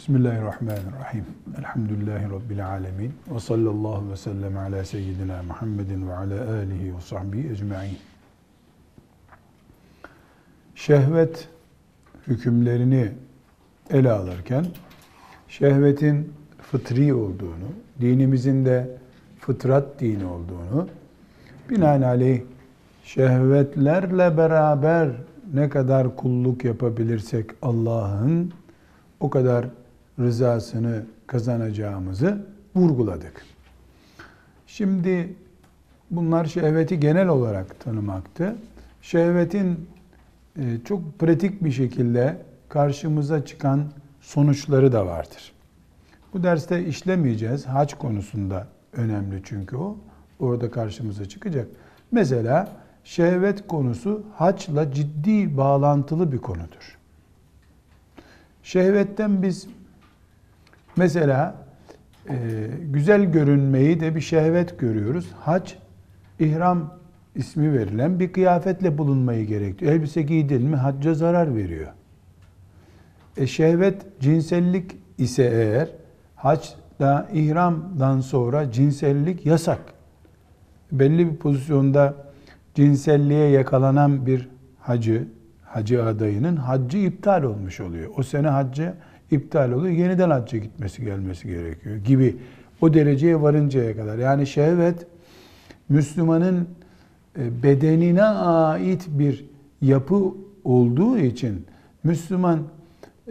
Bismillahirrahmanirrahim. Elhamdülillahi Rabbil alemin. Ve sallallahu ve sellem ala seyyidina Muhammedin ve ala alihi ve sahbihi ecma'in. Şehvet hükümlerini ele alırken şehvetin fıtri olduğunu, dinimizin de fıtrat dini olduğunu, binaenaleyh şehvetlerle beraber ne kadar kulluk yapabilirsek Allah'ın o kadar rızasını kazanacağımızı vurguladık. Şimdi bunlar şehveti genel olarak tanımaktı. Şehvetin e, çok pratik bir şekilde karşımıza çıkan sonuçları da vardır. Bu derste işlemeyeceğiz. Hac konusunda önemli çünkü o. Orada karşımıza çıkacak. Mesela şehvet konusu haçla ciddi bağlantılı bir konudur. Şehvetten biz mesela e, güzel görünmeyi de bir şehvet görüyoruz. Hac, ihram ismi verilen bir kıyafetle bulunmayı gerektiriyor. Elbise giydin mi hacca zarar veriyor. E şehvet cinsellik ise eğer haçta ihramdan sonra cinsellik yasak. Belli bir pozisyonda cinselliğe yakalanan bir hacı, hacı adayının haccı iptal olmuş oluyor. O sene haccı iptal oluyor. Yeniden hacca gitmesi gelmesi gerekiyor gibi o dereceye varıncaya kadar. Yani şehvet Müslümanın e, bedenine ait bir yapı olduğu için Müslüman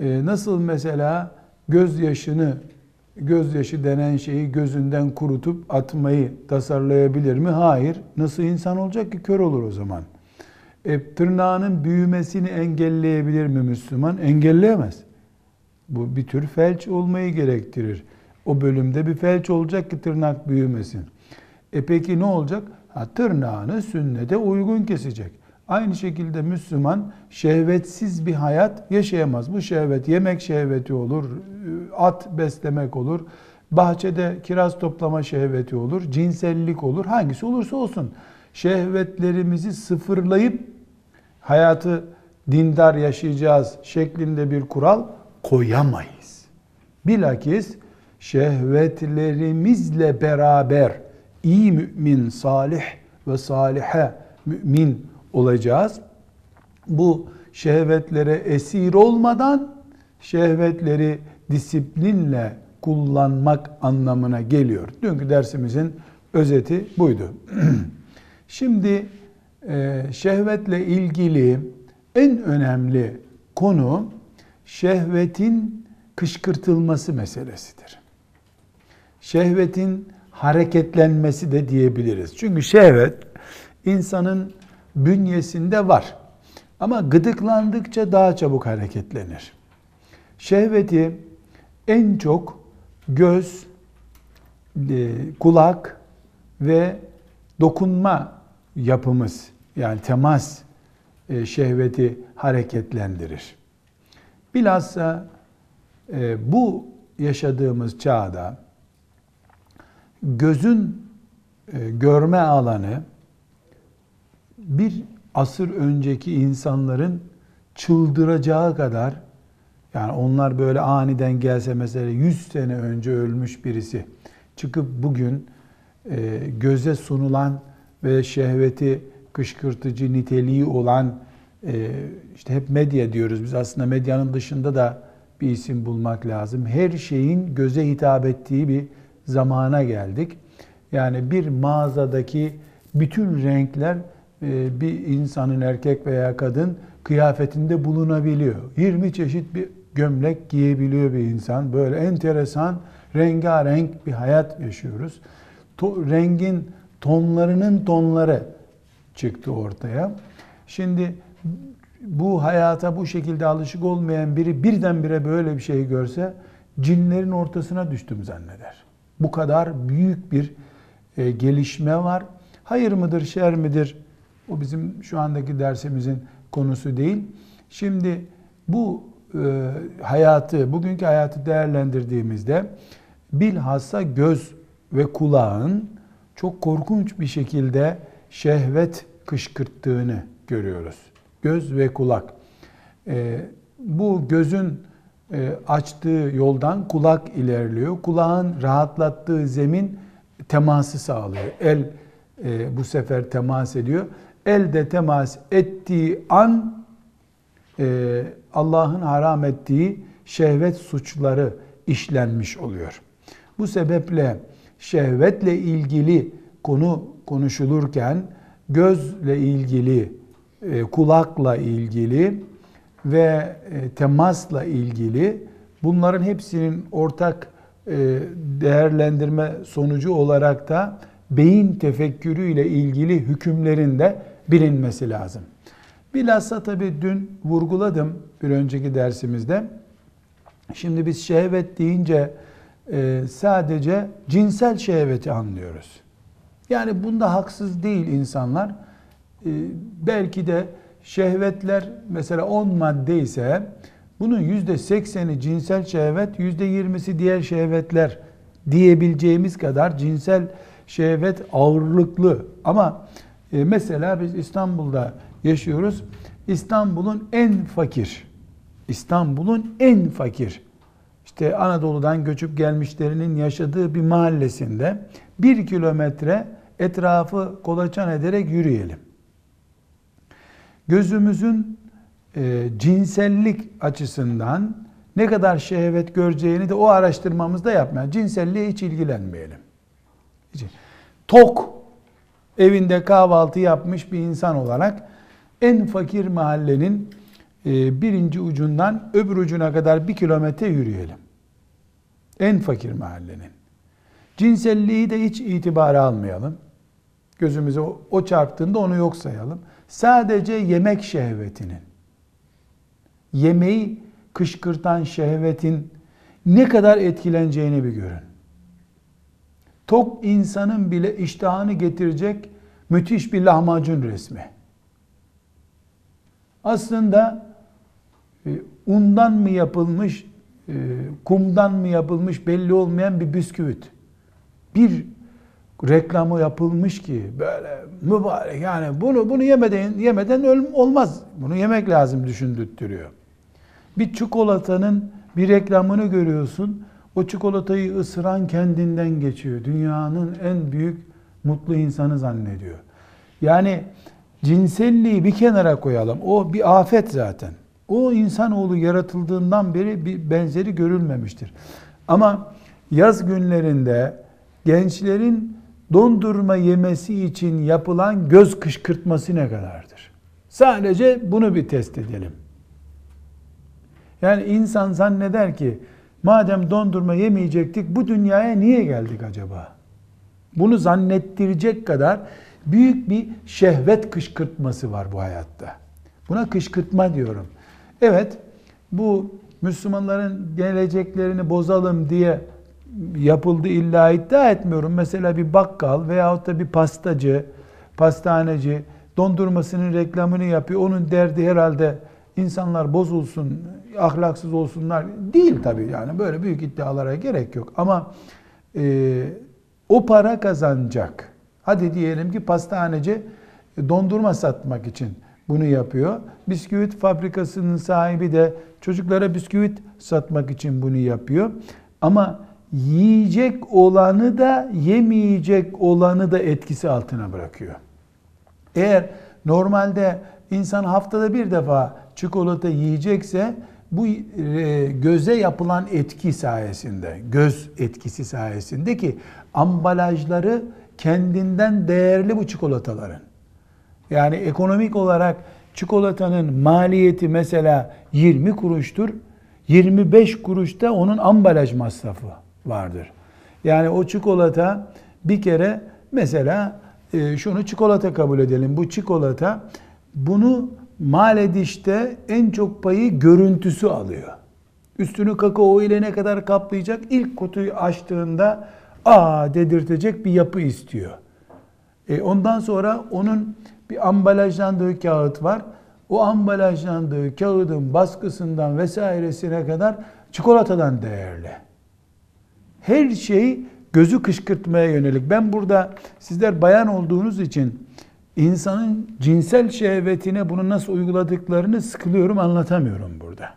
e, nasıl mesela gözyaşını gözyaşı denen şeyi gözünden kurutup atmayı tasarlayabilir mi? Hayır. Nasıl insan olacak ki kör olur o zaman. E, tırnağının büyümesini engelleyebilir mi Müslüman? Engelleyemez. Bu bir tür felç olmayı gerektirir. O bölümde bir felç olacak ki tırnak büyümesin. E peki ne olacak? Ha, tırnağını sünnete uygun kesecek. Aynı şekilde Müslüman şehvetsiz bir hayat yaşayamaz. Bu şehvet yemek şehveti olur, at beslemek olur, bahçede kiraz toplama şehveti olur, cinsellik olur, hangisi olursa olsun. Şehvetlerimizi sıfırlayıp hayatı dindar yaşayacağız şeklinde bir kural koyamayız. Bilakis şehvetlerimizle beraber iyi mümin, salih ve salihe mümin olacağız. Bu şehvetlere esir olmadan şehvetleri disiplinle kullanmak anlamına geliyor. Dünkü dersimizin özeti buydu. Şimdi e, şehvetle ilgili en önemli konu şehvetin kışkırtılması meselesidir. Şehvetin hareketlenmesi de diyebiliriz. Çünkü şehvet insanın bünyesinde var. Ama gıdıklandıkça daha çabuk hareketlenir. Şehveti en çok göz, e, kulak ve dokunma yapımız yani temas e, şehveti hareketlendirir. Bilhassa e, bu yaşadığımız çağda gözün görme alanı bir asır önceki insanların çıldıracağı kadar yani onlar böyle aniden gelse mesela 100 sene önce ölmüş birisi çıkıp bugün e, göze sunulan ve şehveti kışkırtıcı niteliği olan e, işte hep medya diyoruz biz aslında medyanın dışında da bir isim bulmak lazım. Her şeyin göze hitap ettiği bir zamana geldik. Yani bir mağazadaki bütün renkler e, bir insanın erkek veya kadın kıyafetinde bulunabiliyor. 20 çeşit bir gömlek giyebiliyor bir insan. Böyle enteresan, rengarenk bir hayat yaşıyoruz. To, rengin tonlarının tonları çıktı ortaya. Şimdi bu hayata bu şekilde alışık olmayan biri birdenbire böyle bir şey görse cinlerin ortasına düştüm zanneder. Bu kadar büyük bir e, gelişme var. Hayır mıdır, şer midir? O bizim şu andaki dersimizin konusu değil. Şimdi bu e, hayatı, bugünkü hayatı değerlendirdiğimizde bilhassa göz ve kulağın çok korkunç bir şekilde şehvet kışkırttığını görüyoruz. Göz ve kulak. E, bu gözün e, açtığı yoldan kulak ilerliyor. Kulağın rahatlattığı zemin teması sağlıyor. El e, bu sefer temas ediyor. El de temas ettiği an e, Allah'ın haram ettiği şehvet suçları işlenmiş oluyor. Bu sebeple şehvetle ilgili konu konuşulurken gözle ilgili, kulakla ilgili ve e, temasla ilgili bunların hepsinin ortak e, değerlendirme sonucu olarak da beyin tefekkürü ile ilgili hükümlerin de bilinmesi lazım. Bilhassa tabii dün vurguladım bir önceki dersimizde. Şimdi biz şehvet deyince e, sadece cinsel şehveti anlıyoruz. Yani bunda haksız değil insanlar. E, belki de şehvetler mesela 10 madde ise bunun yüzde sekseni cinsel şehvet, yüzde yirmisi diğer şehvetler diyebileceğimiz kadar cinsel şehvet ağırlıklı. Ama e, mesela biz İstanbul'da yaşıyoruz. İstanbul'un en fakir, İstanbul'un en fakir, işte Anadolu'dan göçüp gelmişlerinin yaşadığı bir mahallesinde bir kilometre etrafı kolaçan ederek yürüyelim. Gözümüzün e, cinsellik açısından ne kadar şehvet göreceğini de o araştırmamızda yapmayalım. Cinselliğe hiç ilgilenmeyelim. Hiç. Tok, evinde kahvaltı yapmış bir insan olarak en fakir mahallenin e, birinci ucundan öbür ucuna kadar bir kilometre yürüyelim. En fakir mahallenin. Cinselliği de hiç itibara almayalım. Gözümüze o, o çarptığında onu yok sayalım. Sadece yemek şehvetinin, yemeği kışkırtan şehvetin ne kadar etkileneceğini bir görün. Tok insanın bile iştahını getirecek müthiş bir lahmacun resmi. Aslında e, undan mı yapılmış, e, kumdan mı yapılmış belli olmayan bir bisküvit. Bir reklamı yapılmış ki böyle mübarek yani bunu bunu yemeden yemeden ölüm olmaz. Bunu yemek lazım düşündürtüyor. Bir çikolatanın bir reklamını görüyorsun. O çikolatayı ısıran kendinden geçiyor. Dünyanın en büyük mutlu insanı zannediyor. Yani cinselliği bir kenara koyalım. O bir afet zaten. O insanoğlu yaratıldığından beri bir benzeri görülmemiştir. Ama yaz günlerinde gençlerin dondurma yemesi için yapılan göz kışkırtması ne kadardır? Sadece bunu bir test edelim. Yani insan zanneder ki madem dondurma yemeyecektik bu dünyaya niye geldik acaba? Bunu zannettirecek kadar büyük bir şehvet kışkırtması var bu hayatta. Buna kışkırtma diyorum. Evet bu Müslümanların geleceklerini bozalım diye yapıldı illa iddia etmiyorum. Mesela bir bakkal veyahut da bir pastacı, pastaneci dondurmasının reklamını yapıyor. Onun derdi herhalde insanlar bozulsun, ahlaksız olsunlar değil tabii yani böyle büyük iddialara gerek yok. Ama e, o para kazanacak. Hadi diyelim ki pastaneci dondurma satmak için bunu yapıyor. Bisküvit fabrikasının sahibi de çocuklara bisküvit satmak için bunu yapıyor. Ama yiyecek olanı da yemeyecek olanı da etkisi altına bırakıyor. Eğer normalde insan haftada bir defa çikolata yiyecekse bu e, göze yapılan etki sayesinde, göz etkisi sayesinde ki ambalajları kendinden değerli bu çikolataların. Yani ekonomik olarak çikolatanın maliyeti mesela 20 kuruştur. 25 kuruşta onun ambalaj masrafı vardır. Yani o çikolata bir kere mesela e, şunu çikolata kabul edelim. Bu çikolata bunu mal edişte en çok payı görüntüsü alıyor. Üstünü kakao ile ne kadar kaplayacak? İlk kutuyu açtığında aa dedirtecek bir yapı istiyor. E ondan sonra onun bir ambalajlandığı kağıt var. O ambalajlandığı kağıdın baskısından vesairesine kadar çikolatadan değerli. Her şey gözü kışkırtmaya yönelik. Ben burada sizler bayan olduğunuz için insanın cinsel şehvetine bunu nasıl uyguladıklarını sıkılıyorum anlatamıyorum burada.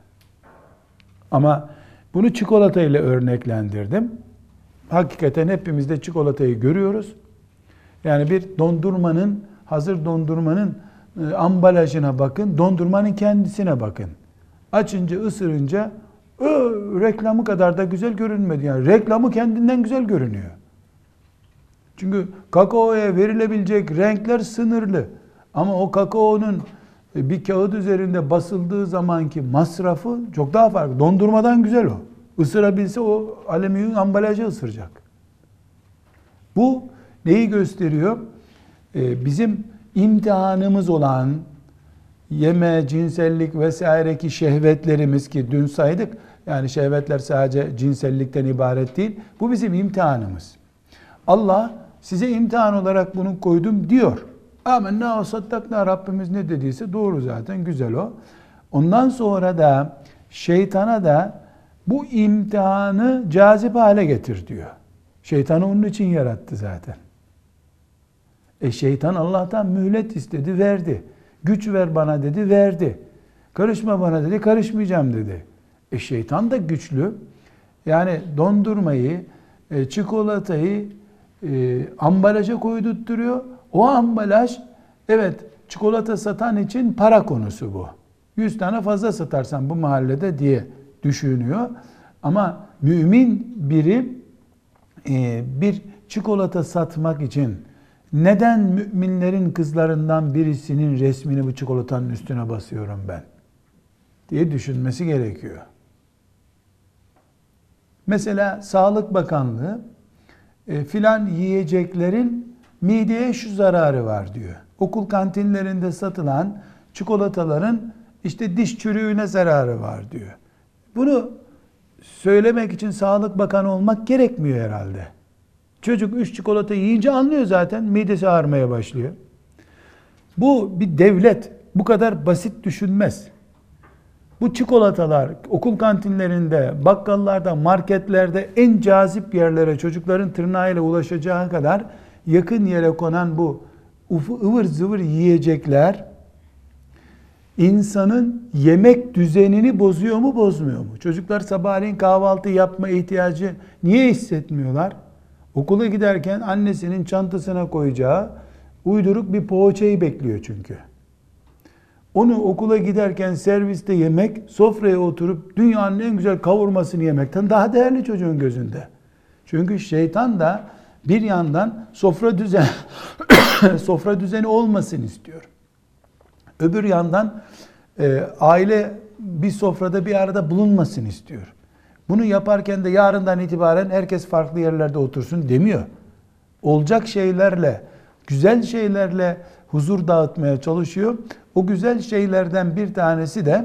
Ama bunu çikolata ile örneklendirdim. Hakikaten hepimiz de çikolatayı görüyoruz. Yani bir dondurmanın, hazır dondurmanın e, ambalajına bakın, dondurmanın kendisine bakın. Açınca, ısırınca reklamı kadar da güzel görünmedi. Yani reklamı kendinden güzel görünüyor. Çünkü kakaoya verilebilecek renkler sınırlı. Ama o kakaonun e, bir kağıt üzerinde basıldığı zamanki masrafı çok daha farklı. Dondurmadan güzel o. Isırabilse o alüminyum ambalajı ısıracak. Bu neyi gösteriyor? Ee, bizim imtihanımız olan yeme, cinsellik vesaireki şehvetlerimiz ki dün saydık yani şehvetler sadece cinsellikten ibaret değil. Bu bizim imtihanımız. Allah size imtihan olarak bunu koydum diyor. Amenna o sattakna Rabbimiz ne dediyse doğru zaten güzel o. Ondan sonra da şeytana da bu imtihanı cazip hale getir diyor. Şeytanı onun için yarattı zaten. E şeytan Allah'tan mühlet istedi, verdi. Güç ver bana dedi, verdi. Karışma bana dedi, karışmayacağım dedi. E şeytan da güçlü. Yani dondurmayı, e, çikolatayı e, ambalaja koydurtturuyor. O ambalaj evet çikolata satan için para konusu bu. 100 tane fazla satarsan bu mahallede diye düşünüyor. Ama mümin biri e, bir çikolata satmak için neden müminlerin kızlarından birisinin resmini bu çikolatanın üstüne basıyorum ben? diye düşünmesi gerekiyor. Mesela Sağlık Bakanlığı e, filan yiyeceklerin mideye şu zararı var diyor. Okul kantinlerinde satılan çikolataların işte diş çürüğüne zararı var diyor. Bunu söylemek için Sağlık Bakanı olmak gerekmiyor herhalde. Çocuk üç çikolata yiyince anlıyor zaten midesi ağrımaya başlıyor. Bu bir devlet bu kadar basit düşünmez. Bu çikolatalar okul kantinlerinde, bakkallarda, marketlerde en cazip yerlere çocukların tırnağıyla ulaşacağı kadar yakın yere konan bu ıvır zıvır yiyecekler insanın yemek düzenini bozuyor mu bozmuyor mu? Çocuklar sabahleyin kahvaltı yapma ihtiyacı niye hissetmiyorlar? Okula giderken annesinin çantasına koyacağı uyduruk bir poğaçayı bekliyor çünkü. Onu okula giderken serviste yemek, sofraya oturup dünyanın en güzel kavurmasını yemekten daha değerli çocuğun gözünde. Çünkü şeytan da bir yandan sofra düzen sofra düzeni olmasın istiyor. Öbür yandan e, aile bir sofrada bir arada bulunmasın istiyor. Bunu yaparken de yarından itibaren herkes farklı yerlerde otursun demiyor. Olacak şeylerle, güzel şeylerle huzur dağıtmaya çalışıyor. O güzel şeylerden bir tanesi de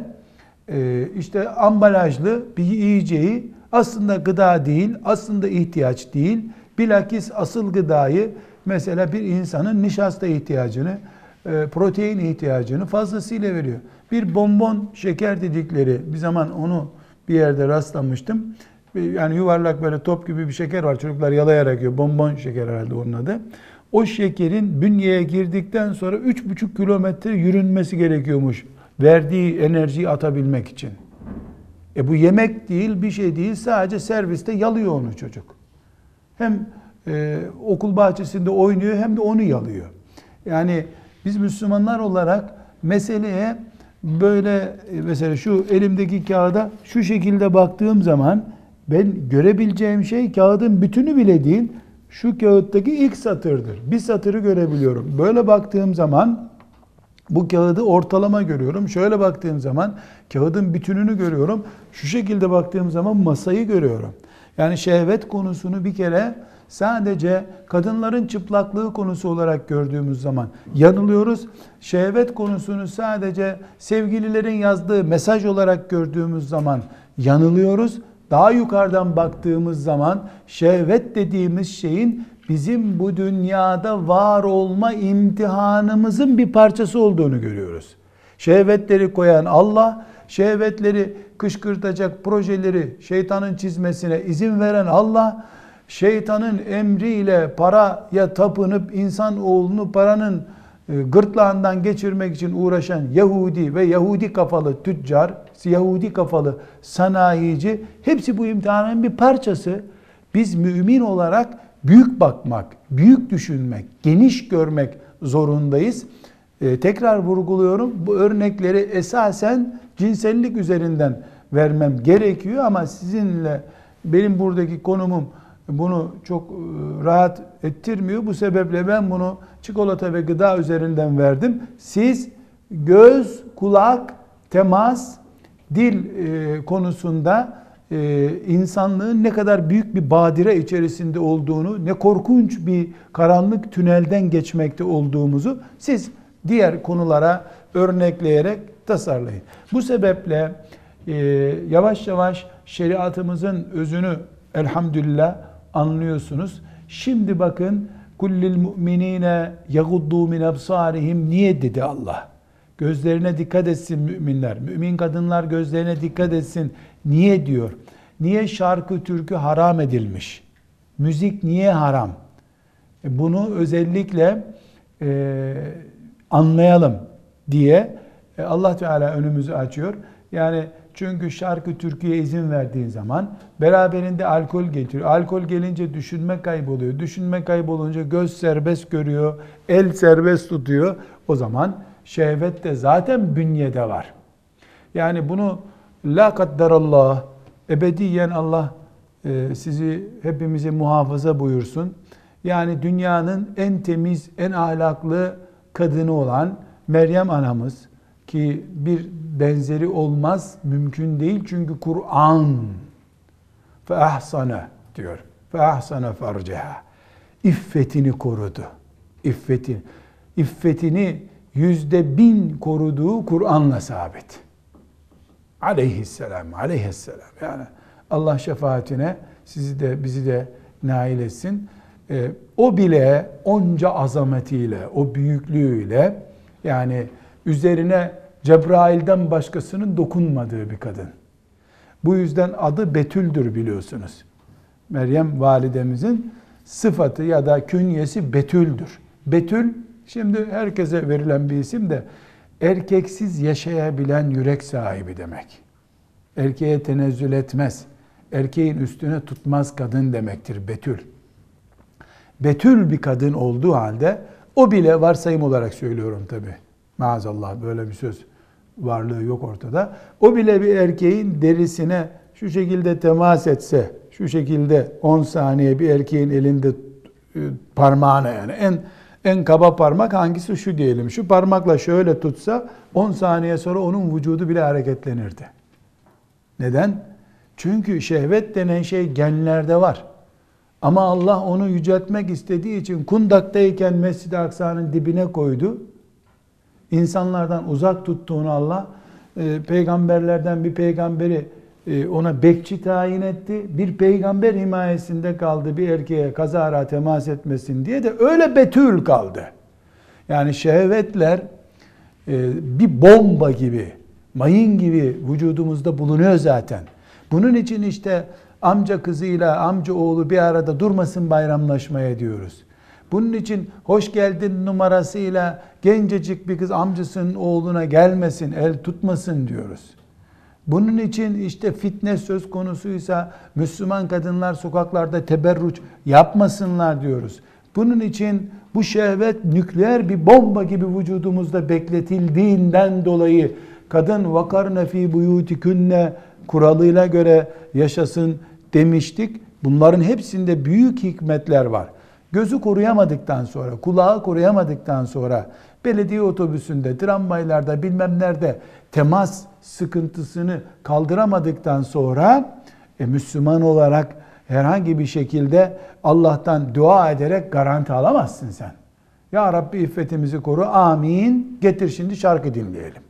e, işte ambalajlı bir yiyeceği aslında gıda değil, aslında ihtiyaç değil. Bilakis asıl gıdayı mesela bir insanın nişasta ihtiyacını, e, protein ihtiyacını fazlasıyla veriyor. Bir bonbon şeker dedikleri bir zaman onu bir yerde rastlamıştım. Yani yuvarlak böyle top gibi bir şeker var. Çocuklar yalayarak yiyor. Bonbon şeker herhalde onun adı. O şekerin bünyeye girdikten sonra 3,5 kilometre yürünmesi gerekiyormuş. Verdiği enerjiyi atabilmek için. E bu yemek değil, bir şey değil. Sadece serviste yalıyor onu çocuk. Hem e, okul bahçesinde oynuyor hem de onu yalıyor. Yani biz Müslümanlar olarak meseleye böyle e, mesela şu elimdeki kağıda şu şekilde baktığım zaman ben görebileceğim şey kağıdın bütünü bile değil şu kağıttaki ilk satırdır. Bir satırı görebiliyorum. Böyle baktığım zaman bu kağıdı ortalama görüyorum. Şöyle baktığım zaman kağıdın bütününü görüyorum. Şu şekilde baktığım zaman masayı görüyorum. Yani şehvet konusunu bir kere sadece kadınların çıplaklığı konusu olarak gördüğümüz zaman yanılıyoruz. Şehvet konusunu sadece sevgililerin yazdığı mesaj olarak gördüğümüz zaman yanılıyoruz. Daha yukarıdan baktığımız zaman şehvet dediğimiz şeyin bizim bu dünyada var olma imtihanımızın bir parçası olduğunu görüyoruz. Şehvetleri koyan Allah, şehvetleri kışkırtacak projeleri şeytanın çizmesine izin veren Allah, şeytanın emriyle paraya tapınıp insan oğlunu paranın gırtlağından geçirmek için uğraşan Yahudi ve Yahudi kafalı tüccar, Yahudi kafalı sanayici hepsi bu imtihanın bir parçası. Biz mümin olarak büyük bakmak, büyük düşünmek, geniş görmek zorundayız. Ee, tekrar vurguluyorum bu örnekleri esasen cinsellik üzerinden vermem gerekiyor ama sizinle benim buradaki konumum bunu çok e, rahat ettirmiyor. Bu sebeple ben bunu çikolata ve gıda üzerinden verdim. Siz göz, kulak, temas, dil e, konusunda e, insanlığın ne kadar büyük bir badire içerisinde olduğunu, ne korkunç bir karanlık tünelden geçmekte olduğumuzu siz diğer konulara örnekleyerek tasarlayın. Bu sebeple yavaş yavaş şeriatımızın özünü elhamdülillah anlıyorsunuz. Şimdi bakın kullil mu'minine yaguddu min absarihim niye dedi Allah? Gözlerine dikkat etsin müminler. Mümin kadınlar gözlerine dikkat etsin. Niye diyor? Niye şarkı türkü haram edilmiş? Müzik niye haram? E, bunu özellikle e, anlayalım diye e, Allah Teala önümüzü açıyor. Yani çünkü şarkı Türkiye izin verdiğin zaman beraberinde alkol getiriyor. Alkol gelince düşünme kayboluyor. Düşünme kaybolunca göz serbest görüyor, el serbest tutuyor. O zaman şehvet de zaten bünyede var. Yani bunu la kadderallah ebediyen Allah e, sizi hepimizi muhafaza buyursun. Yani dünyanın en temiz, en ahlaklı kadını olan Meryem anamız ki bir benzeri olmaz, mümkün değil çünkü Kur'an fe ahsana diyor. Fe ahsana farceha. İffetini korudu. İffetini. İffetini yüzde bin koruduğu Kur'an'la sabit. Aleyhisselam, aleyhisselam. Yani Allah şefaatine sizi de bizi de nail etsin. Ee, o bile onca azametiyle, o büyüklüğüyle yani üzerine Cebrail'den başkasının dokunmadığı bir kadın. Bu yüzden adı Betül'dür biliyorsunuz. Meryem validemizin sıfatı ya da künyesi Betül'dür. Betül şimdi herkese verilen bir isim de erkeksiz yaşayabilen yürek sahibi demek. Erkeğe tenezzül etmez. Erkeğin üstüne tutmaz kadın demektir Betül. Betül bir kadın olduğu halde o bile varsayım olarak söylüyorum tabi. Maazallah böyle bir söz varlığı yok ortada. O bile bir erkeğin derisine şu şekilde temas etse, şu şekilde 10 saniye bir erkeğin elinde e, parmağına yani en en kaba parmak hangisi şu diyelim. Şu parmakla şöyle tutsa 10 saniye sonra onun vücudu bile hareketlenirdi. Neden? Çünkü şehvet denen şey genlerde var. Ama Allah onu yüceltmek istediği için kundaktayken Mescid-i Aksa'nın dibine koydu. İnsanlardan uzak tuttuğunu Allah e, peygamberlerden bir peygamberi e, ona bekçi tayin etti. Bir peygamber himayesinde kaldı bir erkeğe kazara temas etmesin diye de öyle betül kaldı. Yani şehvetler e, bir bomba gibi, mayın gibi vücudumuzda bulunuyor zaten. Bunun için işte amca kızıyla amca oğlu bir arada durmasın bayramlaşmaya diyoruz. Bunun için hoş geldin numarasıyla gencecik bir kız amcasının oğluna gelmesin, el tutmasın diyoruz. Bunun için işte fitne söz konusuysa Müslüman kadınlar sokaklarda teberruç yapmasınlar diyoruz. Bunun için bu şehvet nükleer bir bomba gibi vücudumuzda bekletildiğinden dolayı kadın vakarne fi buyutikünne kuralıyla göre yaşasın demiştik. Bunların hepsinde büyük hikmetler var. Gözü koruyamadıktan sonra, kulağı koruyamadıktan sonra belediye otobüsünde, tramvaylarda bilmem nerede temas sıkıntısını kaldıramadıktan sonra e, Müslüman olarak herhangi bir şekilde Allah'tan dua ederek garanti alamazsın sen. Ya Rabbi iffetimizi koru amin getir şimdi şarkı dinleyelim.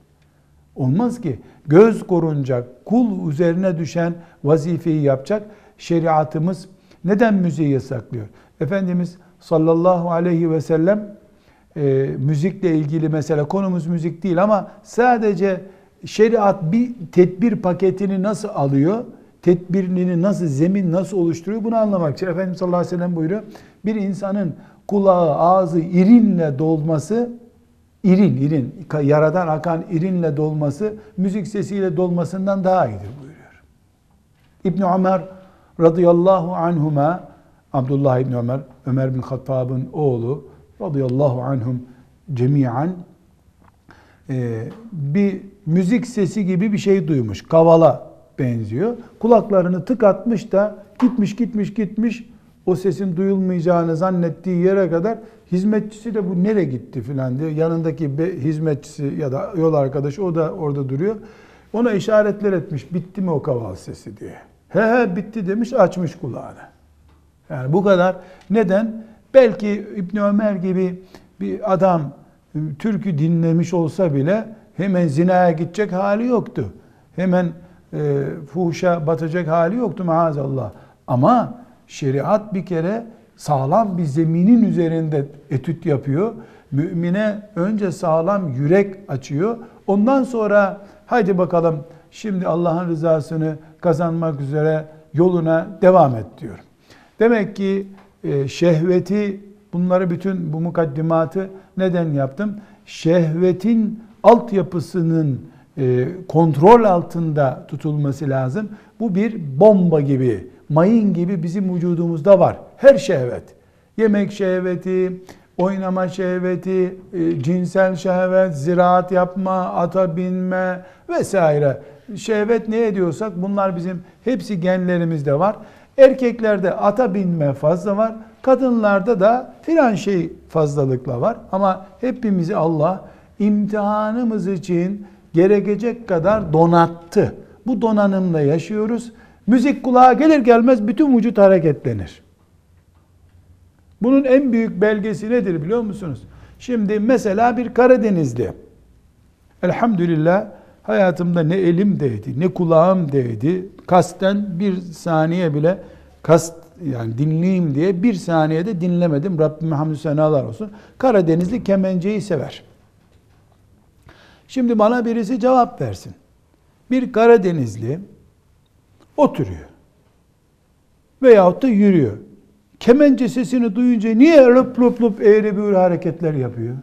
Olmaz ki göz korunacak, kul üzerine düşen vazifeyi yapacak şeriatımız neden müziği yasaklıyor? Efendimiz sallallahu aleyhi ve sellem e, müzikle ilgili mesela konumuz müzik değil ama sadece şeriat bir tedbir paketini nasıl alıyor? Tedbirini nasıl, zemin nasıl oluşturuyor bunu anlamak için. Efendimiz sallallahu aleyhi ve sellem buyuruyor. Bir insanın kulağı, ağzı irinle dolması irin irin yaradan akan irinle dolması müzik sesiyle dolmasından daha iyidir buyuruyor. İbn Ömer radıyallahu anhuma Abdullah İbn Ömer Ömer bin Hattab'ın oğlu radıyallahu anhum cemiyen e, bir müzik sesi gibi bir şey duymuş. Kavala benziyor. Kulaklarını tıkatmış da gitmiş gitmiş gitmiş o sesin duyulmayacağını zannettiği yere kadar hizmetçisi de bu nere gitti filan diyor. Yanındaki bir hizmetçisi ya da yol arkadaşı o da orada duruyor. Ona işaretler etmiş. Bitti mi o kaval sesi diye. He he bitti demiş açmış kulağını. Yani bu kadar. Neden? Belki İbn Ömer gibi bir adam türkü dinlemiş olsa bile hemen zinaya gidecek hali yoktu. Hemen e, fuhuşa batacak hali yoktu maazallah. Ama şeriat bir kere sağlam bir zeminin üzerinde etüt yapıyor. Mümine önce sağlam yürek açıyor. Ondan sonra haydi bakalım şimdi Allah'ın rızasını kazanmak üzere yoluna devam et diyor. Demek ki e, şehveti bunları bütün bu mukaddimatı neden yaptım? Şehvetin altyapısının e, kontrol altında tutulması lazım. Bu bir bomba gibi, mayın gibi bizim vücudumuzda var. Her şehvet. Yemek şehveti, oynama şehveti, e, cinsel şehvet, ziraat yapma, ata binme vesaire. Şehvet ne ediyorsak bunlar bizim hepsi genlerimizde var. Erkeklerde ata binme fazla var. Kadınlarda da filan şey fazlalıkla var. Ama hepimizi Allah imtihanımız için gerekecek kadar donattı. Bu donanımla yaşıyoruz. Müzik kulağa gelir gelmez bütün vücut hareketlenir. Bunun en büyük belgesi nedir biliyor musunuz? Şimdi mesela bir Karadenizli. Elhamdülillah hayatımda ne elim değdi, ne kulağım değdi. Kasten bir saniye bile kast yani dinleyeyim diye bir saniyede dinlemedim. Rabbime hamdü senalar olsun. Karadenizli kemenceyi sever. Şimdi bana birisi cevap versin. Bir Karadenizli oturuyor. Veyahut da yürüyor. Kemence sesini duyunca niye löp löp löp eğri büğrü hareketler yapıyor?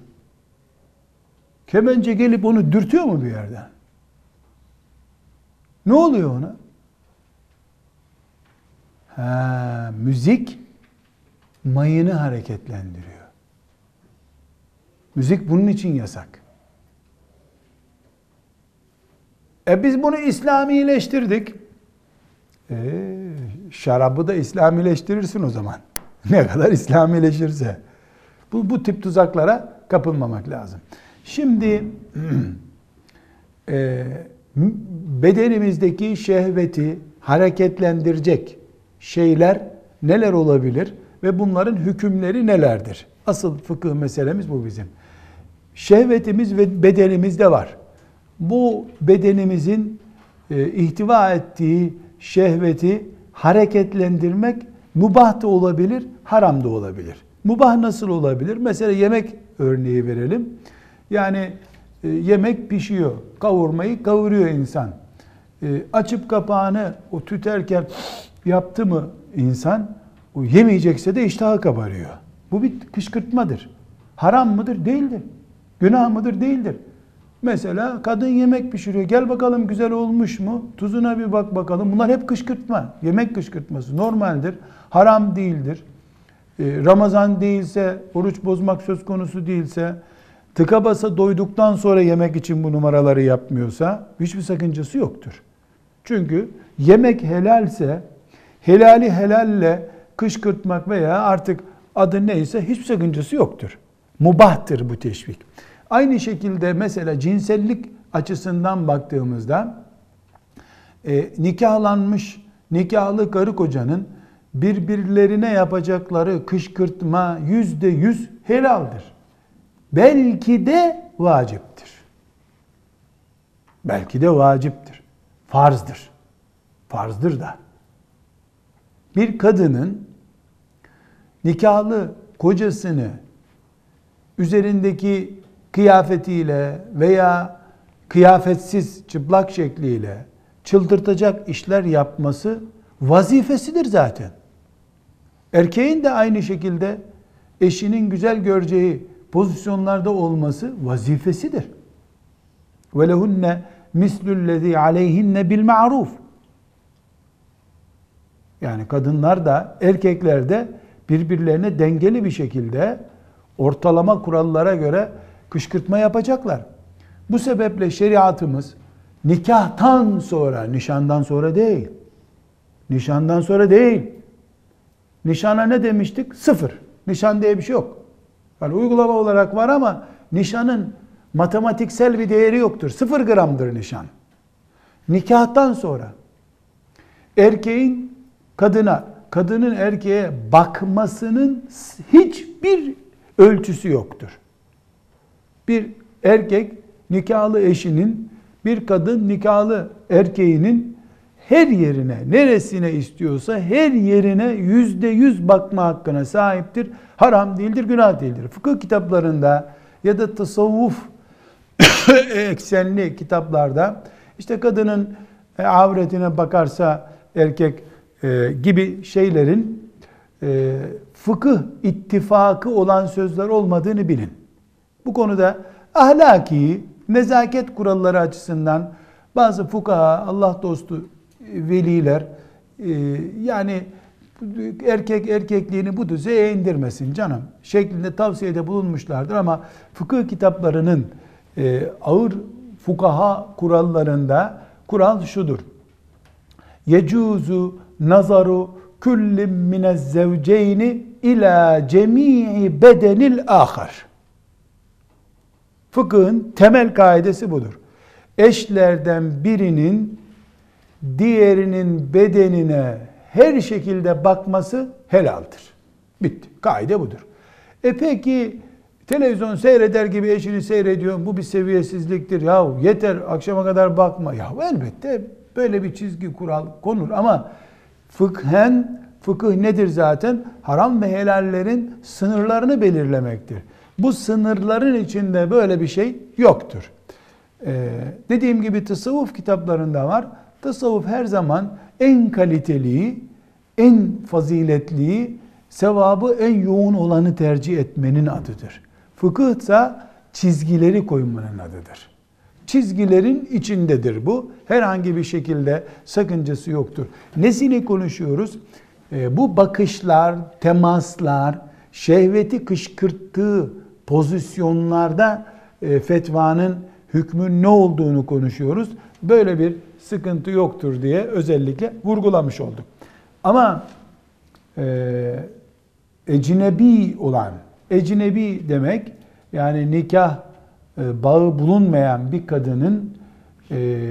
Kemence gelip onu dürtüyor mu bir yerden? Ne oluyor ona? Ha, müzik mayını hareketlendiriyor. Müzik bunun için yasak. E biz bunu İslamileştirdik. E, şarabı da İslamileştirirsin o zaman. ne kadar İslamileşirse. Bu, bu tip tuzaklara kapılmamak lazım. Şimdi e, bedenimizdeki şehveti hareketlendirecek şeyler neler olabilir ve bunların hükümleri nelerdir? Asıl fıkıh meselemiz bu bizim. Şehvetimiz ve bedenimizde var. Bu bedenimizin e, ihtiva ettiği şehveti hareketlendirmek mubah da olabilir, haram da olabilir. Mubah nasıl olabilir? Mesela yemek örneği verelim. Yani yemek pişiyor, kavurmayı kavuruyor insan. E, açıp kapağını o tüterken yaptı mı insan, o yemeyecekse de iştahı kabarıyor. Bu bir kışkırtmadır. Haram mıdır? Değildir. Günah mıdır? Değildir. Mesela kadın yemek pişiriyor. Gel bakalım güzel olmuş mu? Tuzuna bir bak bakalım. Bunlar hep kışkırtma. Yemek kışkırtması. Normaldir. Haram değildir. Ee, Ramazan değilse, oruç bozmak söz konusu değilse, tıka basa doyduktan sonra yemek için bu numaraları yapmıyorsa hiçbir sakıncası yoktur. Çünkü yemek helalse helali helalle kışkırtmak veya artık adı neyse hiçbir sakıncası yoktur. Mubahtır bu teşvik. Aynı şekilde mesela cinsellik açısından baktığımızda e, nikahlanmış nikahlı karı kocanın birbirlerine yapacakları kışkırtma yüzde yüz helaldir. Belki de vaciptir. Belki de vaciptir. Farzdır. Farzdır da. Bir kadının nikahlı kocasını üzerindeki kıyafetiyle veya kıyafetsiz çıplak şekliyle çıldırtacak işler yapması vazifesidir zaten. Erkeğin de aynı şekilde eşinin güzel göreceği pozisyonlarda olması vazifesidir. Ve lehunne mislüllezî aleyhinne bil ma'ruf. Yani kadınlar da erkekler de birbirlerine dengeli bir şekilde ortalama kurallara göre kışkırtma yapacaklar. Bu sebeple şeriatımız nikahtan sonra, nişandan sonra değil. Nişandan sonra değil. Nişana ne demiştik? Sıfır. Nişan diye bir şey yok. Yani uygulama olarak var ama nişanın matematiksel bir değeri yoktur. Sıfır gramdır nişan. Nikahtan sonra erkeğin kadına, kadının erkeğe bakmasının hiçbir ölçüsü yoktur. Bir erkek nikahlı eşinin, bir kadın nikahlı erkeğinin her yerine, neresine istiyorsa her yerine yüzde yüz bakma hakkına sahiptir. Haram değildir, günah değildir. Fıkıh kitaplarında ya da tasavvuf eksenli kitaplarda işte kadının e, avretine bakarsa erkek e, gibi şeylerin e, fıkıh ittifakı olan sözler olmadığını bilin. Bu konuda ahlaki, nezaket kuralları açısından bazı fukaha, Allah dostu veliler yani erkek erkekliğini bu düzeye indirmesin canım şeklinde tavsiyede bulunmuşlardır ama fıkıh kitaplarının e, ağır fukaha kurallarında kural şudur. Yecuzu nazaru kullim minez zevceyni ila cemii bedenil ahar. Fıkhın temel kaidesi budur. Eşlerden birinin diğerinin bedenine her şekilde bakması helaldir. Bitti. Kaide budur. E peki televizyon seyreder gibi eşini seyrediyor. Bu bir seviyesizliktir. Ya yeter akşama kadar bakma. Ya elbette böyle bir çizgi kural konur ama fıkhen fıkıh nedir zaten? Haram ve helallerin sınırlarını belirlemektir. Bu sınırların içinde böyle bir şey yoktur. Ee, dediğim gibi tasavvuf kitaplarında var. Tasavvuf her zaman en kaliteliyi, en faziletliyi, sevabı en yoğun olanı tercih etmenin adıdır. Fıkıh ise çizgileri koymanın adıdır. Çizgilerin içindedir bu. Herhangi bir şekilde sakıncası yoktur. Nesini konuşuyoruz? E, bu bakışlar, temaslar, şehveti kışkırttığı pozisyonlarda e, fetvanın hükmün ne olduğunu konuşuyoruz. Böyle bir sıkıntı yoktur diye özellikle vurgulamış olduk. Ama e, ecnebi olan, ecnebi demek yani nikah e, bağı bulunmayan bir kadının e,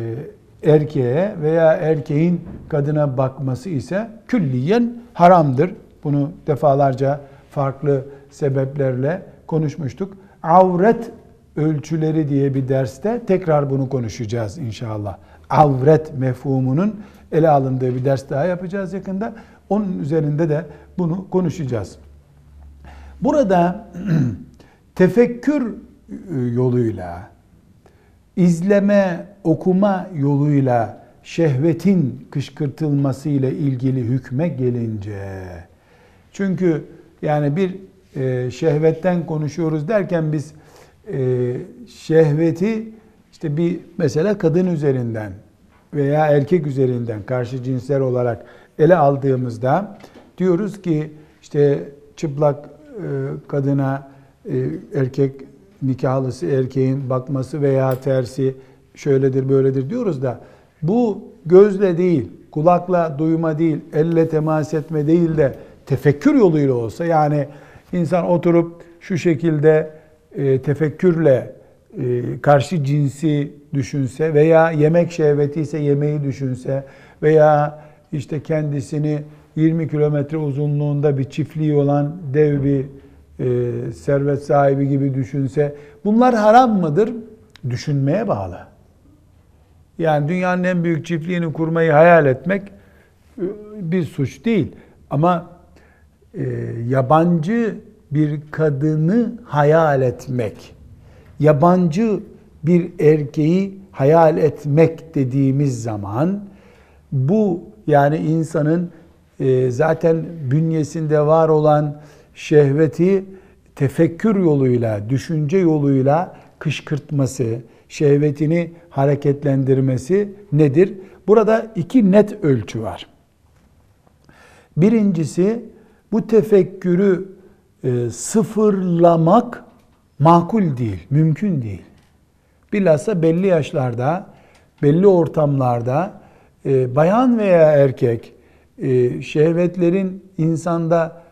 erkeğe veya erkeğin kadına bakması ise külliyen haramdır. Bunu defalarca farklı sebeplerle konuşmuştuk. Avret ölçüleri diye bir derste tekrar bunu konuşacağız inşallah. Avret mefhumunun ele alındığı bir ders daha yapacağız yakında. Onun üzerinde de bunu konuşacağız. Burada tefekkür e, yoluyla, izleme, okuma yoluyla şehvetin kışkırtılması ile ilgili hükme gelince çünkü yani bir e, şehvetten konuşuyoruz derken biz e, şehveti işte bir mesela kadın üzerinden veya erkek üzerinden karşı cinsler olarak ele aldığımızda diyoruz ki işte çıplak e, kadına e, erkek nikahlısı erkeğin bakması veya tersi şöyledir böyledir diyoruz da bu gözle değil, kulakla duyma değil, elle temas etme değil de tefekkür yoluyla olsa yani insan oturup şu şekilde e, tefekkürle karşı cinsi düşünse veya yemek şehveti ise yemeği düşünse veya işte kendisini 20 kilometre uzunluğunda bir çiftliği olan dev bir e, servet sahibi gibi düşünse bunlar haram mıdır? Düşünmeye bağlı. Yani dünyanın en büyük çiftliğini kurmayı hayal etmek e, bir suç değil. Ama e, yabancı bir kadını hayal etmek, yabancı bir erkeği hayal etmek dediğimiz zaman bu yani insanın e, zaten bünyesinde var olan şehveti tefekkür yoluyla, düşünce yoluyla kışkırtması, şehvetini hareketlendirmesi nedir? Burada iki net ölçü var. Birincisi bu tefekkürü e, sıfırlamak makul değil, mümkün değil. Bilhassa belli yaşlarda, belli ortamlarda e, bayan veya erkek e, şehvetlerin insanda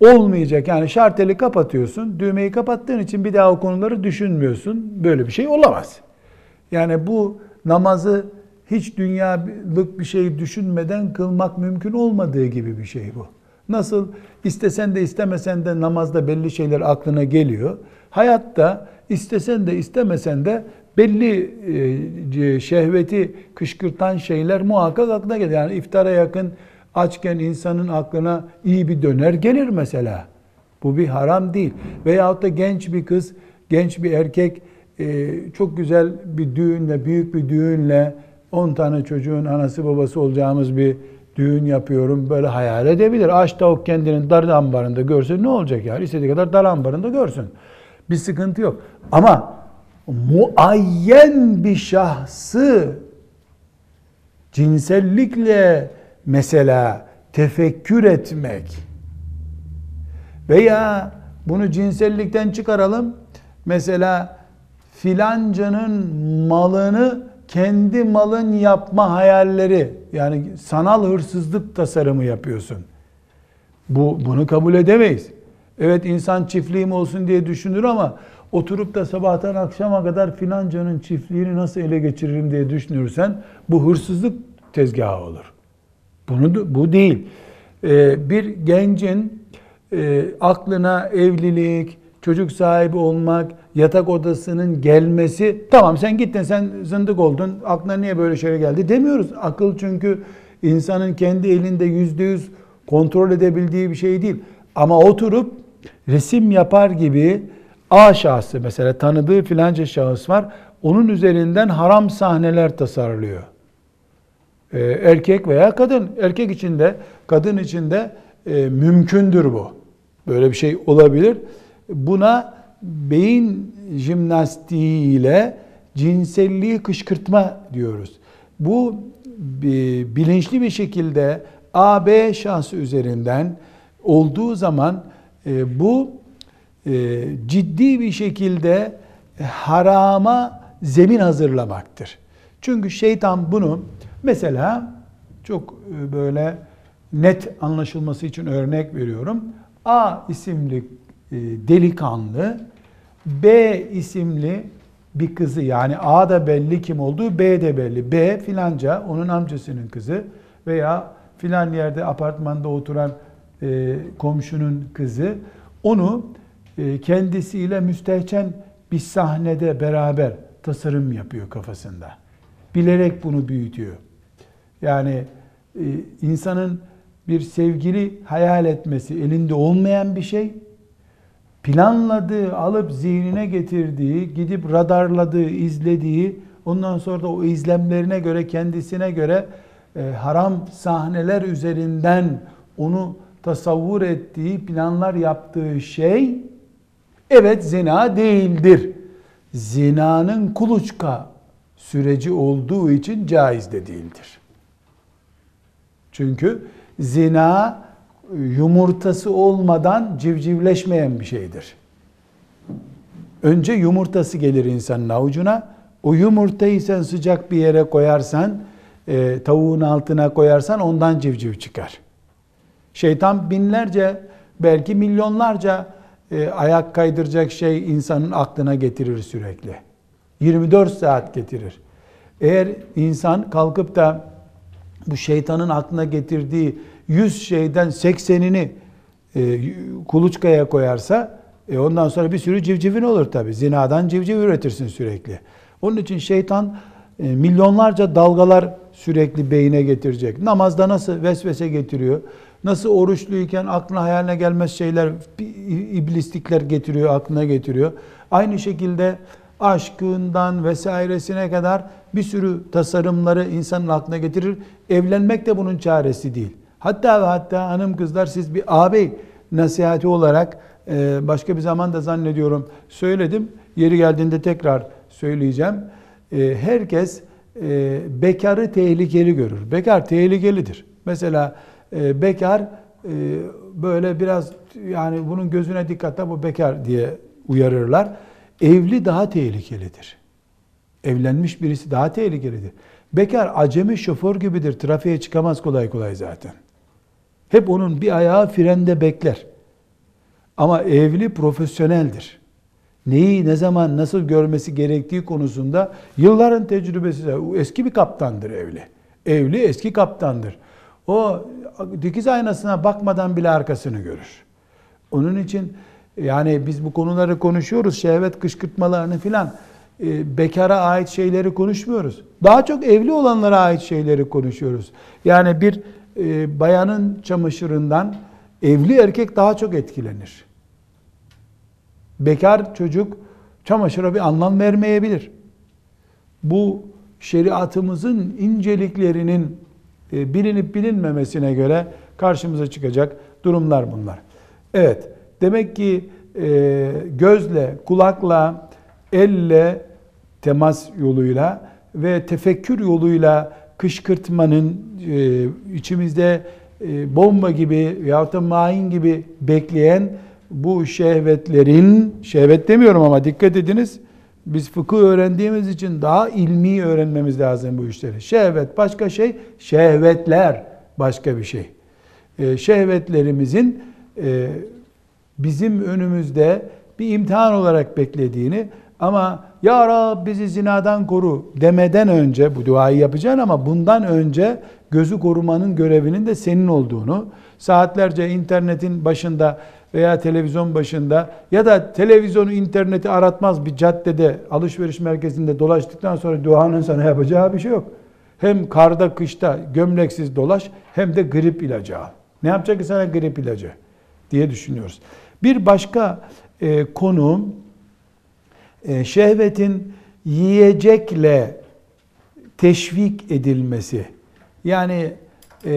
olmayacak. Yani şarteli kapatıyorsun. Düğmeyi kapattığın için bir daha o konuları düşünmüyorsun. Böyle bir şey olamaz. Yani bu namazı hiç dünyalık bir şey düşünmeden kılmak mümkün olmadığı gibi bir şey bu. Nasıl istesen de istemesen de namazda belli şeyler aklına geliyor. Hayatta istesen de istemesen de belli e, şehveti kışkırtan şeyler muhakkak aklına gelir. Yani iftara yakın açken insanın aklına iyi bir döner gelir mesela. Bu bir haram değil. Veyahut da genç bir kız, genç bir erkek e, çok güzel bir düğünle, büyük bir düğünle 10 tane çocuğun anası babası olacağımız bir düğün yapıyorum böyle hayal edebilir. Aç tavuk kendinin dar ambarında görse ne olacak yani? İstediği kadar dar ambarında görsün. Bir sıkıntı yok. Ama muayyen bir şahsı cinsellikle mesela tefekkür etmek veya bunu cinsellikten çıkaralım. Mesela filancanın malını kendi malın yapma hayalleri yani sanal hırsızlık tasarımı yapıyorsun. Bu bunu kabul edemeyiz. Evet insan çiftliğim olsun diye düşünür ama oturup da sabahtan akşama kadar filancanın çiftliğini nasıl ele geçiririm diye düşünürsen bu hırsızlık tezgahı olur. Bunu bu değil. Ee, bir gencin e, aklına evlilik, çocuk sahibi olmak, yatak odasının gelmesi, tamam sen gittin sen zındık oldun, aklına niye böyle şey geldi demiyoruz. Akıl çünkü insanın kendi elinde yüzde yüz kontrol edebildiği bir şey değil. Ama oturup resim yapar gibi A şahsı mesela tanıdığı filanca şahıs var, onun üzerinden haram sahneler tasarlıyor. Ee, erkek veya kadın, erkek için de kadın için de e, mümkündür bu. Böyle bir şey olabilir. Buna beyin jimnastiği ile cinselliği kışkırtma diyoruz. Bu bilinçli bir şekilde A, B şansı üzerinden olduğu zaman e, bu e, ciddi bir şekilde harama zemin hazırlamaktır. Çünkü şeytan bunu mesela çok e, böyle net anlaşılması için örnek veriyorum. A isimli e, delikanlı B isimli bir kızı yani A da belli kim olduğu B de belli. B filanca onun amcasının kızı veya filan yerde apartmanda oturan e, komşunun kızı onu e, kendisiyle müstehcen bir sahnede beraber tasarım yapıyor kafasında. Bilerek bunu büyütüyor. Yani e, insanın bir sevgili hayal etmesi elinde olmayan bir şey. Planladığı, alıp zihnine getirdiği, gidip radarladığı, izlediği, ondan sonra da o izlemlerine göre, kendisine göre e, haram sahneler üzerinden onu tasavvur ettiği, planlar yaptığı şey evet zina değildir. Zinanın kuluçka süreci olduğu için caiz de değildir. Çünkü zina yumurtası olmadan civcivleşmeyen bir şeydir. Önce yumurtası gelir insanın avucuna. O yumurtayı sen sıcak bir yere koyarsan, e, tavuğun altına koyarsan ondan civciv çıkar. Şeytan binlerce, belki milyonlarca e, ayak kaydıracak şey insanın aklına getirir sürekli. 24 saat getirir. Eğer insan kalkıp da bu şeytanın aklına getirdiği 100 şeyden 80'ini e, kuluçkaya koyarsa e, ondan sonra bir sürü civcivin olur tabi. Zinadan civciv üretirsin sürekli. Onun için şeytan e, milyonlarca dalgalar sürekli beyine getirecek. Namazda nasıl vesvese getiriyor? Nasıl oruçluyken aklına hayaline gelmez şeyler, iblislikler getiriyor, aklına getiriyor. Aynı şekilde aşkından vesairesine kadar bir sürü tasarımları insanın aklına getirir. Evlenmek de bunun çaresi değil. Hatta ve hatta hanım kızlar siz bir ağabey nasihati olarak e, başka bir zaman da zannediyorum söyledim. Yeri geldiğinde tekrar söyleyeceğim. E, herkes e, bekarı tehlikeli görür. Bekar tehlikelidir. Mesela e, bekar e, böyle biraz yani bunun gözüne dikkat bu bekar diye uyarırlar. Evli daha tehlikelidir. Evlenmiş birisi daha tehlikelidir. Bekar acemi şoför gibidir. Trafiğe çıkamaz kolay kolay zaten. Hep onun bir ayağı frende bekler. Ama evli profesyoneldir. Neyi ne zaman nasıl görmesi gerektiği konusunda yılların tecrübesi eski bir kaptandır evli. Evli eski kaptandır. O dikiz aynasına bakmadan bile arkasını görür. Onun için yani biz bu konuları konuşuyoruz. Şehvet kışkırtmalarını filan e, bekara ait şeyleri konuşmuyoruz. Daha çok evli olanlara ait şeyleri konuşuyoruz. Yani bir e, bayanın çamaşırından evli erkek daha çok etkilenir. Bekar çocuk çamaşıra bir anlam vermeyebilir. Bu şeriatımızın inceliklerinin bilinip bilinmemesine göre karşımıza çıkacak durumlar bunlar. Evet, demek ki e, gözle, kulakla, elle temas yoluyla ve tefekkür yoluyla kışkırtmanın e, içimizde bomba gibi yahut da main gibi bekleyen bu şehvetlerin, şehvet demiyorum ama dikkat ediniz, biz fıkıh öğrendiğimiz için daha ilmi öğrenmemiz lazım bu işleri. Şehvet başka şey, şehvetler başka bir şey. Ee, şehvetlerimizin e, bizim önümüzde bir imtihan olarak beklediğini ama Ya Rab bizi zinadan koru demeden önce bu duayı yapacaksın ama bundan önce gözü korumanın görevinin de senin olduğunu, saatlerce internetin başında veya televizyon başında ya da televizyonu interneti aratmaz bir caddede alışveriş merkezinde dolaştıktan sonra duanın sana yapacağı bir şey yok. Hem karda kışta gömleksiz dolaş hem de grip ilacı al. Ne yapacak ki sana grip ilacı diye düşünüyoruz. Bir başka e, konu e, şehvetin yiyecekle teşvik edilmesi. Yani e,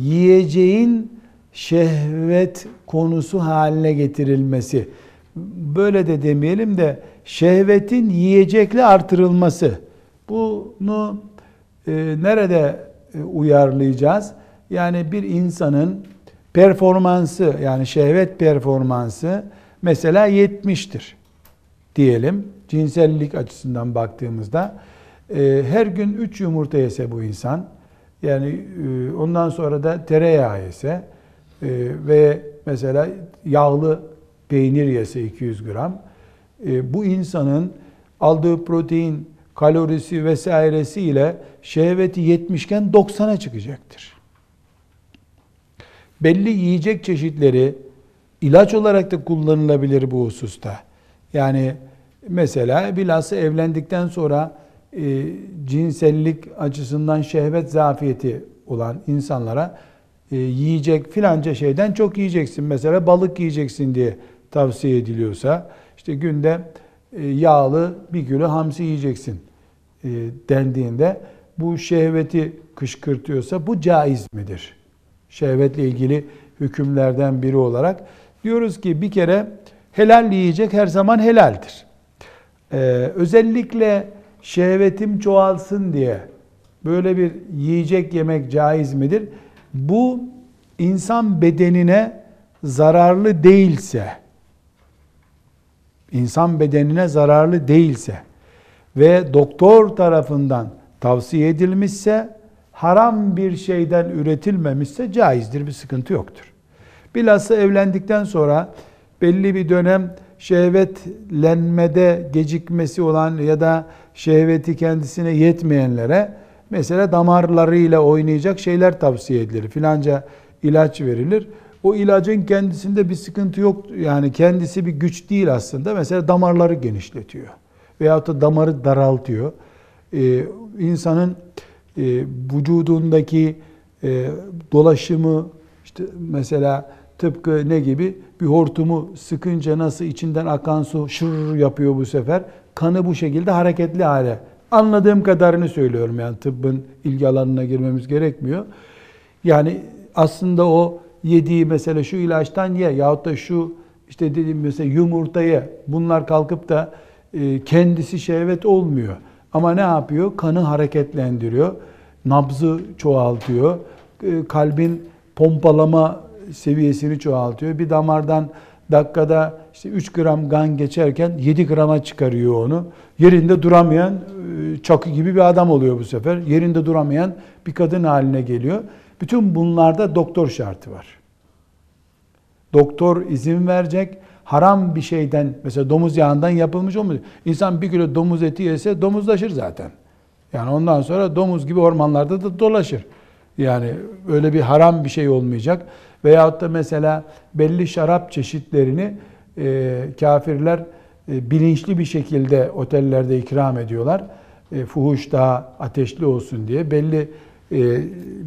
yiyeceğin şehvet konusu haline getirilmesi. Böyle de demeyelim de şehvetin yiyecekle artırılması. Bunu e, nerede e, uyarlayacağız? Yani bir insanın performansı yani şehvet performansı mesela 70'tir diyelim cinsellik açısından baktığımızda e, her gün 3 yumurta yese bu insan yani e, ondan sonra da tereyağı yese ve mesela yağlı peynir yese 200 gram e, bu insanın aldığı protein, kalorisi vesairesi ile şehveti 70 iken 90'a çıkacaktır. Belli yiyecek çeşitleri ilaç olarak da kullanılabilir bu hususta. Yani mesela bilhassa evlendikten sonra e, cinsellik açısından şehvet zafiyeti olan insanlara e, yiyecek filanca şeyden çok yiyeceksin. Mesela balık yiyeceksin diye tavsiye ediliyorsa işte günde e, yağlı bir kilo hamsi yiyeceksin e, dendiğinde bu şehveti kışkırtıyorsa bu caiz midir? Şehvetle ilgili hükümlerden biri olarak diyoruz ki bir kere helal yiyecek her zaman helaldir. Ee, özellikle şehvetim çoğalsın diye böyle bir yiyecek yemek caiz midir? Bu insan bedenine zararlı değilse, insan bedenine zararlı değilse ve doktor tarafından tavsiye edilmişse, haram bir şeyden üretilmemişse caizdir, bir sıkıntı yoktur. Bilhassa evlendikten sonra belli bir dönem şehvetlenmede gecikmesi olan ya da şehveti kendisine yetmeyenlere mesela damarlarıyla oynayacak şeyler tavsiye edilir. Filanca ilaç verilir. O ilacın kendisinde bir sıkıntı yok. Yani kendisi bir güç değil aslında. Mesela damarları genişletiyor. Veyahut da damarı daraltıyor. Ee, insanın e, vücudundaki e, dolaşımı işte mesela tıpkı ne gibi bir hortumu sıkınca nasıl içinden akan su şır yapıyor bu sefer. Kanı bu şekilde hareketli hale. Anladığım kadarını söylüyorum yani tıbbın ilgi alanına girmemiz gerekmiyor. Yani aslında o yediği mesela şu ilaçtan ye yahut da şu işte dediğim mesela yumurtayı bunlar kalkıp da e, kendisi şehvet olmuyor. Ama ne yapıyor? Kanı hareketlendiriyor. Nabzı çoğaltıyor. E, kalbin pompalama seviyesini çoğaltıyor. Bir damardan dakikada işte 3 gram kan geçerken 7 grama çıkarıyor onu. Yerinde duramayan e, çakı gibi bir adam oluyor bu sefer. Yerinde duramayan bir kadın haline geliyor. Bütün bunlarda doktor şartı var. Doktor izin verecek. Haram bir şeyden mesela domuz yağından yapılmış olmuyor. İnsan bir kilo domuz eti yese domuzlaşır zaten. Yani ondan sonra domuz gibi ormanlarda da dolaşır. Yani öyle bir haram bir şey olmayacak. Veyahut da mesela belli şarap çeşitlerini e, kafirler e, bilinçli bir şekilde otellerde ikram ediyorlar. E, fuhuş daha ateşli olsun diye belli e,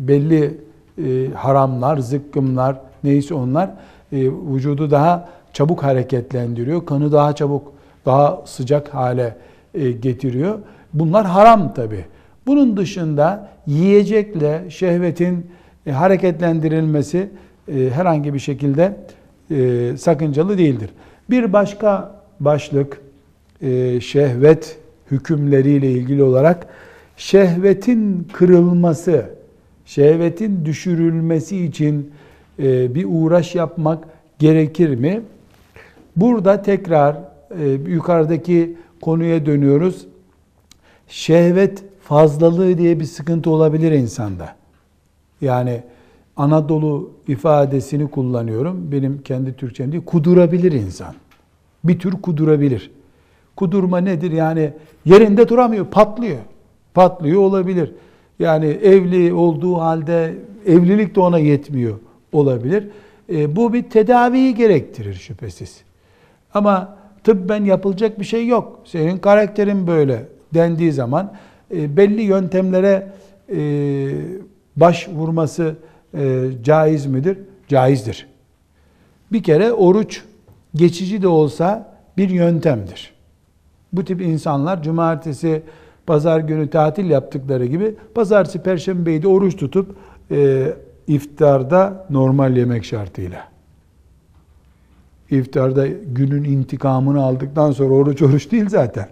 belli e, haramlar, zıkkımlar neyse onlar e, vücudu daha çabuk hareketlendiriyor. Kanı daha çabuk, daha sıcak hale e, getiriyor. Bunlar haram tabi. Bunun dışında yiyecekle şehvetin e, hareketlendirilmesi e, herhangi bir şekilde e, sakıncalı değildir. Bir başka başlık e, şehvet hükümleriyle ilgili olarak şehvetin kırılması, şehvetin düşürülmesi için bir uğraş yapmak gerekir mi? Burada tekrar yukarıdaki konuya dönüyoruz. Şehvet fazlalığı diye bir sıkıntı olabilir insanda. Yani Anadolu ifadesini kullanıyorum. Benim kendi Türkçem değil. Kudurabilir insan. Bir tür kudurabilir. Kudurma nedir? Yani yerinde duramıyor, patlıyor. Patlıyor olabilir. Yani evli olduğu halde evlilik de ona yetmiyor olabilir. E, bu bir tedaviyi gerektirir şüphesiz. Ama tıbben yapılacak bir şey yok. Senin karakterin böyle dendiği zaman e, belli yöntemlere e, başvurması e, caiz midir? Caizdir. Bir kere oruç geçici de olsa bir yöntemdir. Bu tip insanlar cumartesi, pazar günü tatil yaptıkları gibi pazartesi, perşembeyi de oruç tutup e, iftarda normal yemek şartıyla. İftarda günün intikamını aldıktan sonra oruç oruç değil zaten.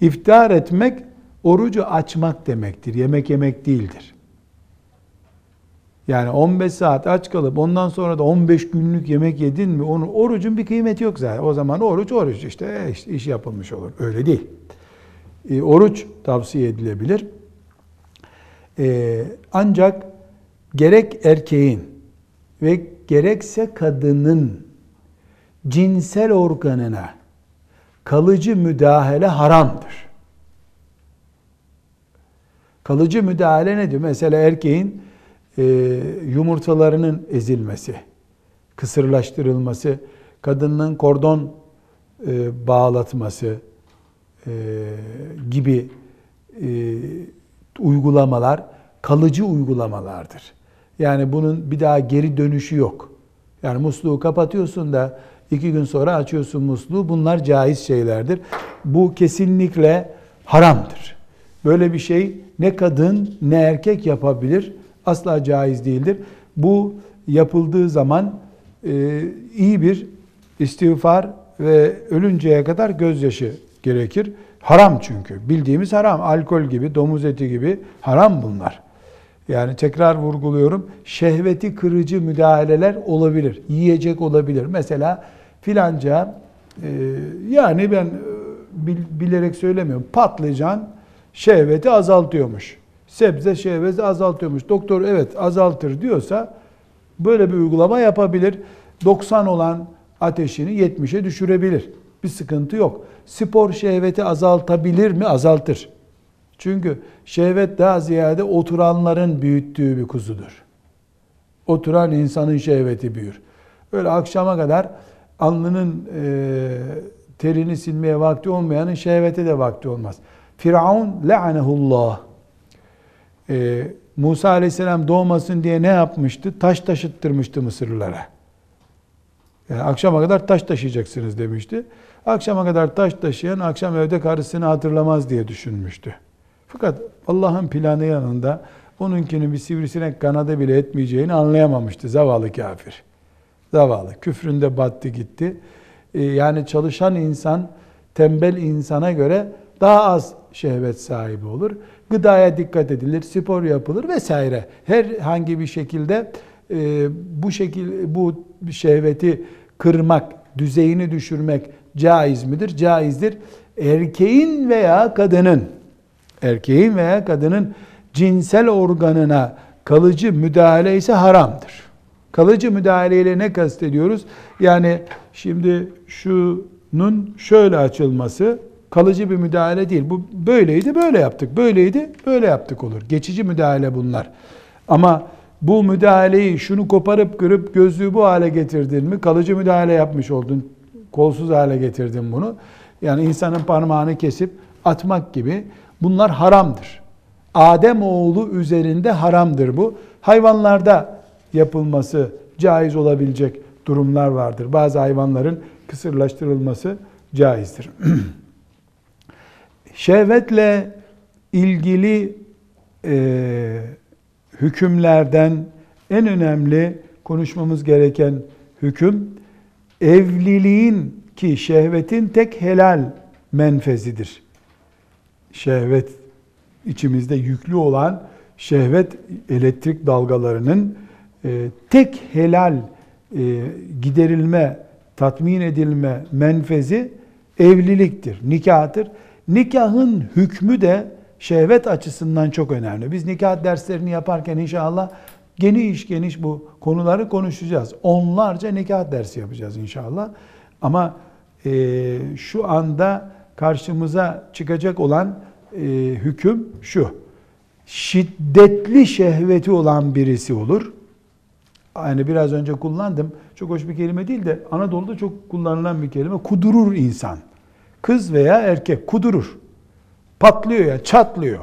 İftar etmek orucu açmak demektir. Yemek yemek değildir. Yani 15 saat aç kalıp ondan sonra da 15 günlük yemek yedin mi onun orucun bir kıymeti yok zaten. O zaman oruç oruç işte, e, işte iş yapılmış olur. Öyle değil. E, oruç tavsiye edilebilir. E, ancak gerek erkeğin ve gerekse kadının cinsel organına kalıcı müdahale haramdır. Kalıcı müdahale ne diyor? Mesela erkeğin e, yumurtalarının ezilmesi, kısırlaştırılması, kadının kordon e, bağlatması e, gibi e, uygulamalar kalıcı uygulamalardır. Yani bunun bir daha geri dönüşü yok. Yani musluğu kapatıyorsun da iki gün sonra açıyorsun musluğu. Bunlar caiz şeylerdir. Bu kesinlikle haramdır. Böyle bir şey ne kadın ne erkek yapabilir asla caiz değildir. Bu yapıldığı zaman e, iyi bir istiğfar ve ölünceye kadar gözyaşı gerekir. Haram çünkü. Bildiğimiz haram. Alkol gibi, domuz eti gibi haram bunlar. Yani tekrar vurguluyorum. Şehveti kırıcı müdahaleler olabilir. Yiyecek olabilir. Mesela filanca e, yani ben e, bilerek söylemiyorum. Patlıcan şehveti azaltıyormuş sebze şehveti azaltıyormuş. Doktor evet azaltır diyorsa böyle bir uygulama yapabilir. 90 olan ateşini 70'e düşürebilir. Bir sıkıntı yok. Spor şehveti azaltabilir mi? Azaltır. Çünkü şehvet daha ziyade oturanların büyüttüğü bir kuzudur. Oturan insanın şehveti büyür. Öyle akşama kadar alnının e, terini silmeye vakti olmayanın şehvete de vakti olmaz. Firavun le'anehullah ee, Musa aleyhisselam doğmasın diye ne yapmıştı? Taş taşıttırmıştı Mısırlılara. Yani akşama kadar taş taşıyacaksınız demişti. Akşama kadar taş taşıyan akşam evde karısını hatırlamaz diye düşünmüştü. Fakat Allah'ın planı yanında onunkinin bir sivrisinek kanadı bile etmeyeceğini anlayamamıştı zavallı kafir. Zavallı. Küfründe battı gitti. Ee, yani çalışan insan tembel insana göre daha az şehvet sahibi olur. Gıdaya dikkat edilir, spor yapılır vesaire. Herhangi bir şekilde e, bu şekil bu şehveti kırmak, düzeyini düşürmek caiz midir? Caizdir. Erkeğin veya kadının erkeğin veya kadının cinsel organına kalıcı müdahale ise haramdır. Kalıcı müdahaleyle ne kastediyoruz? Yani şimdi şunun şöyle açılması kalıcı bir müdahale değil. Bu böyleydi, böyle yaptık. Böyleydi, böyle yaptık olur. Geçici müdahale bunlar. Ama bu müdahaleyi şunu koparıp kırıp gözlüğü bu hale getirdin mi? Kalıcı müdahale yapmış oldun. Kolsuz hale getirdin bunu. Yani insanın parmağını kesip atmak gibi bunlar haramdır. Adem oğlu üzerinde haramdır bu. Hayvanlarda yapılması caiz olabilecek durumlar vardır. Bazı hayvanların kısırlaştırılması caizdir. Şehvetle ilgili e, hükümlerden en önemli konuşmamız gereken hüküm evliliğin ki şehvetin tek helal menfezidir. Şehvet içimizde yüklü olan şehvet elektrik dalgalarının e, tek helal e, giderilme, tatmin edilme menfezi evliliktir, nikahtır. Nikahın hükmü de şehvet açısından çok önemli. Biz nikah derslerini yaparken inşallah geniş geniş bu konuları konuşacağız. Onlarca nikah dersi yapacağız inşallah. Ama e, şu anda karşımıza çıkacak olan e, hüküm şu. Şiddetli şehveti olan birisi olur. Yani biraz önce kullandım. Çok hoş bir kelime değil de Anadolu'da çok kullanılan bir kelime. Kudurur insan. Kız veya erkek kudurur. Patlıyor ya, çatlıyor.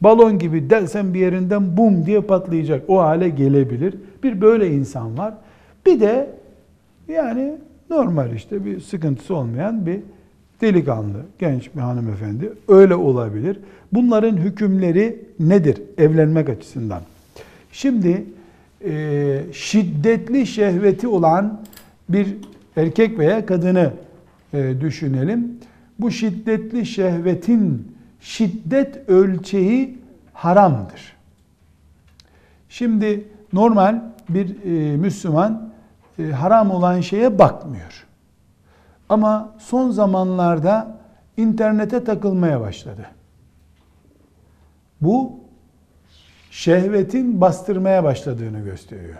Balon gibi delsen bir yerinden bum diye patlayacak. O hale gelebilir. Bir böyle insan var. Bir de yani normal işte bir sıkıntısı olmayan bir delikanlı, genç bir hanımefendi öyle olabilir. Bunların hükümleri nedir evlenmek açısından? Şimdi e, şiddetli şehveti olan bir erkek veya kadını düşünelim. Bu şiddetli şehvetin şiddet ölçeği haramdır. Şimdi normal bir e, Müslüman e, haram olan şeye bakmıyor. Ama son zamanlarda internete takılmaya başladı. Bu şehvetin bastırmaya başladığını gösteriyor.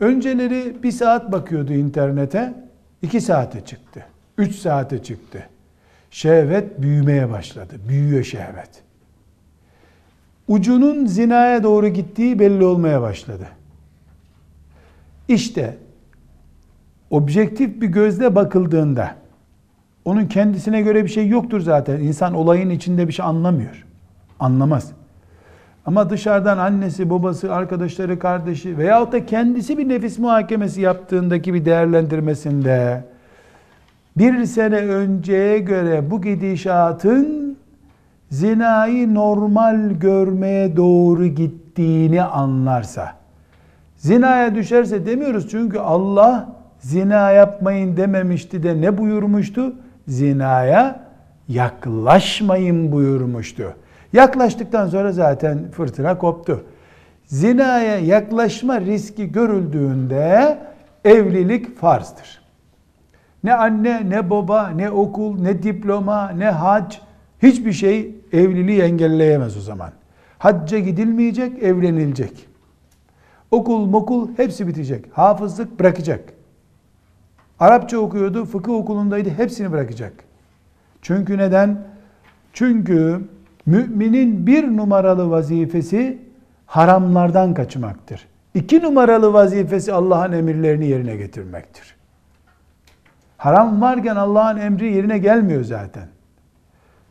Önceleri bir saat bakıyordu internete, iki saate çıktı, üç saate çıktı. Şehvet büyümeye başladı, büyüyor şehvet. Ucunun zinaya doğru gittiği belli olmaya başladı. İşte objektif bir gözle bakıldığında onun kendisine göre bir şey yoktur zaten. İnsan olayın içinde bir şey anlamıyor. Anlamaz. Ama dışarıdan annesi, babası, arkadaşları, kardeşi veyahut da kendisi bir nefis muhakemesi yaptığındaki bir değerlendirmesinde bir sene önceye göre bu gidişatın zinayı normal görmeye doğru gittiğini anlarsa zinaya düşerse demiyoruz çünkü Allah zina yapmayın dememişti de ne buyurmuştu? Zinaya yaklaşmayın buyurmuştu. Yaklaştıktan sonra zaten fırtına koptu. Zinaya yaklaşma riski görüldüğünde evlilik farzdır. Ne anne, ne baba, ne okul, ne diploma, ne hac hiçbir şey evliliği engelleyemez o zaman. Hacca gidilmeyecek, evlenilecek. Okul, mokul hepsi bitecek. Hafızlık bırakacak. Arapça okuyordu, fıkıh okulundaydı, hepsini bırakacak. Çünkü neden? Çünkü müminin bir numaralı vazifesi haramlardan kaçmaktır. İki numaralı vazifesi Allah'ın emirlerini yerine getirmektir. Haram varken Allah'ın emri yerine gelmiyor zaten.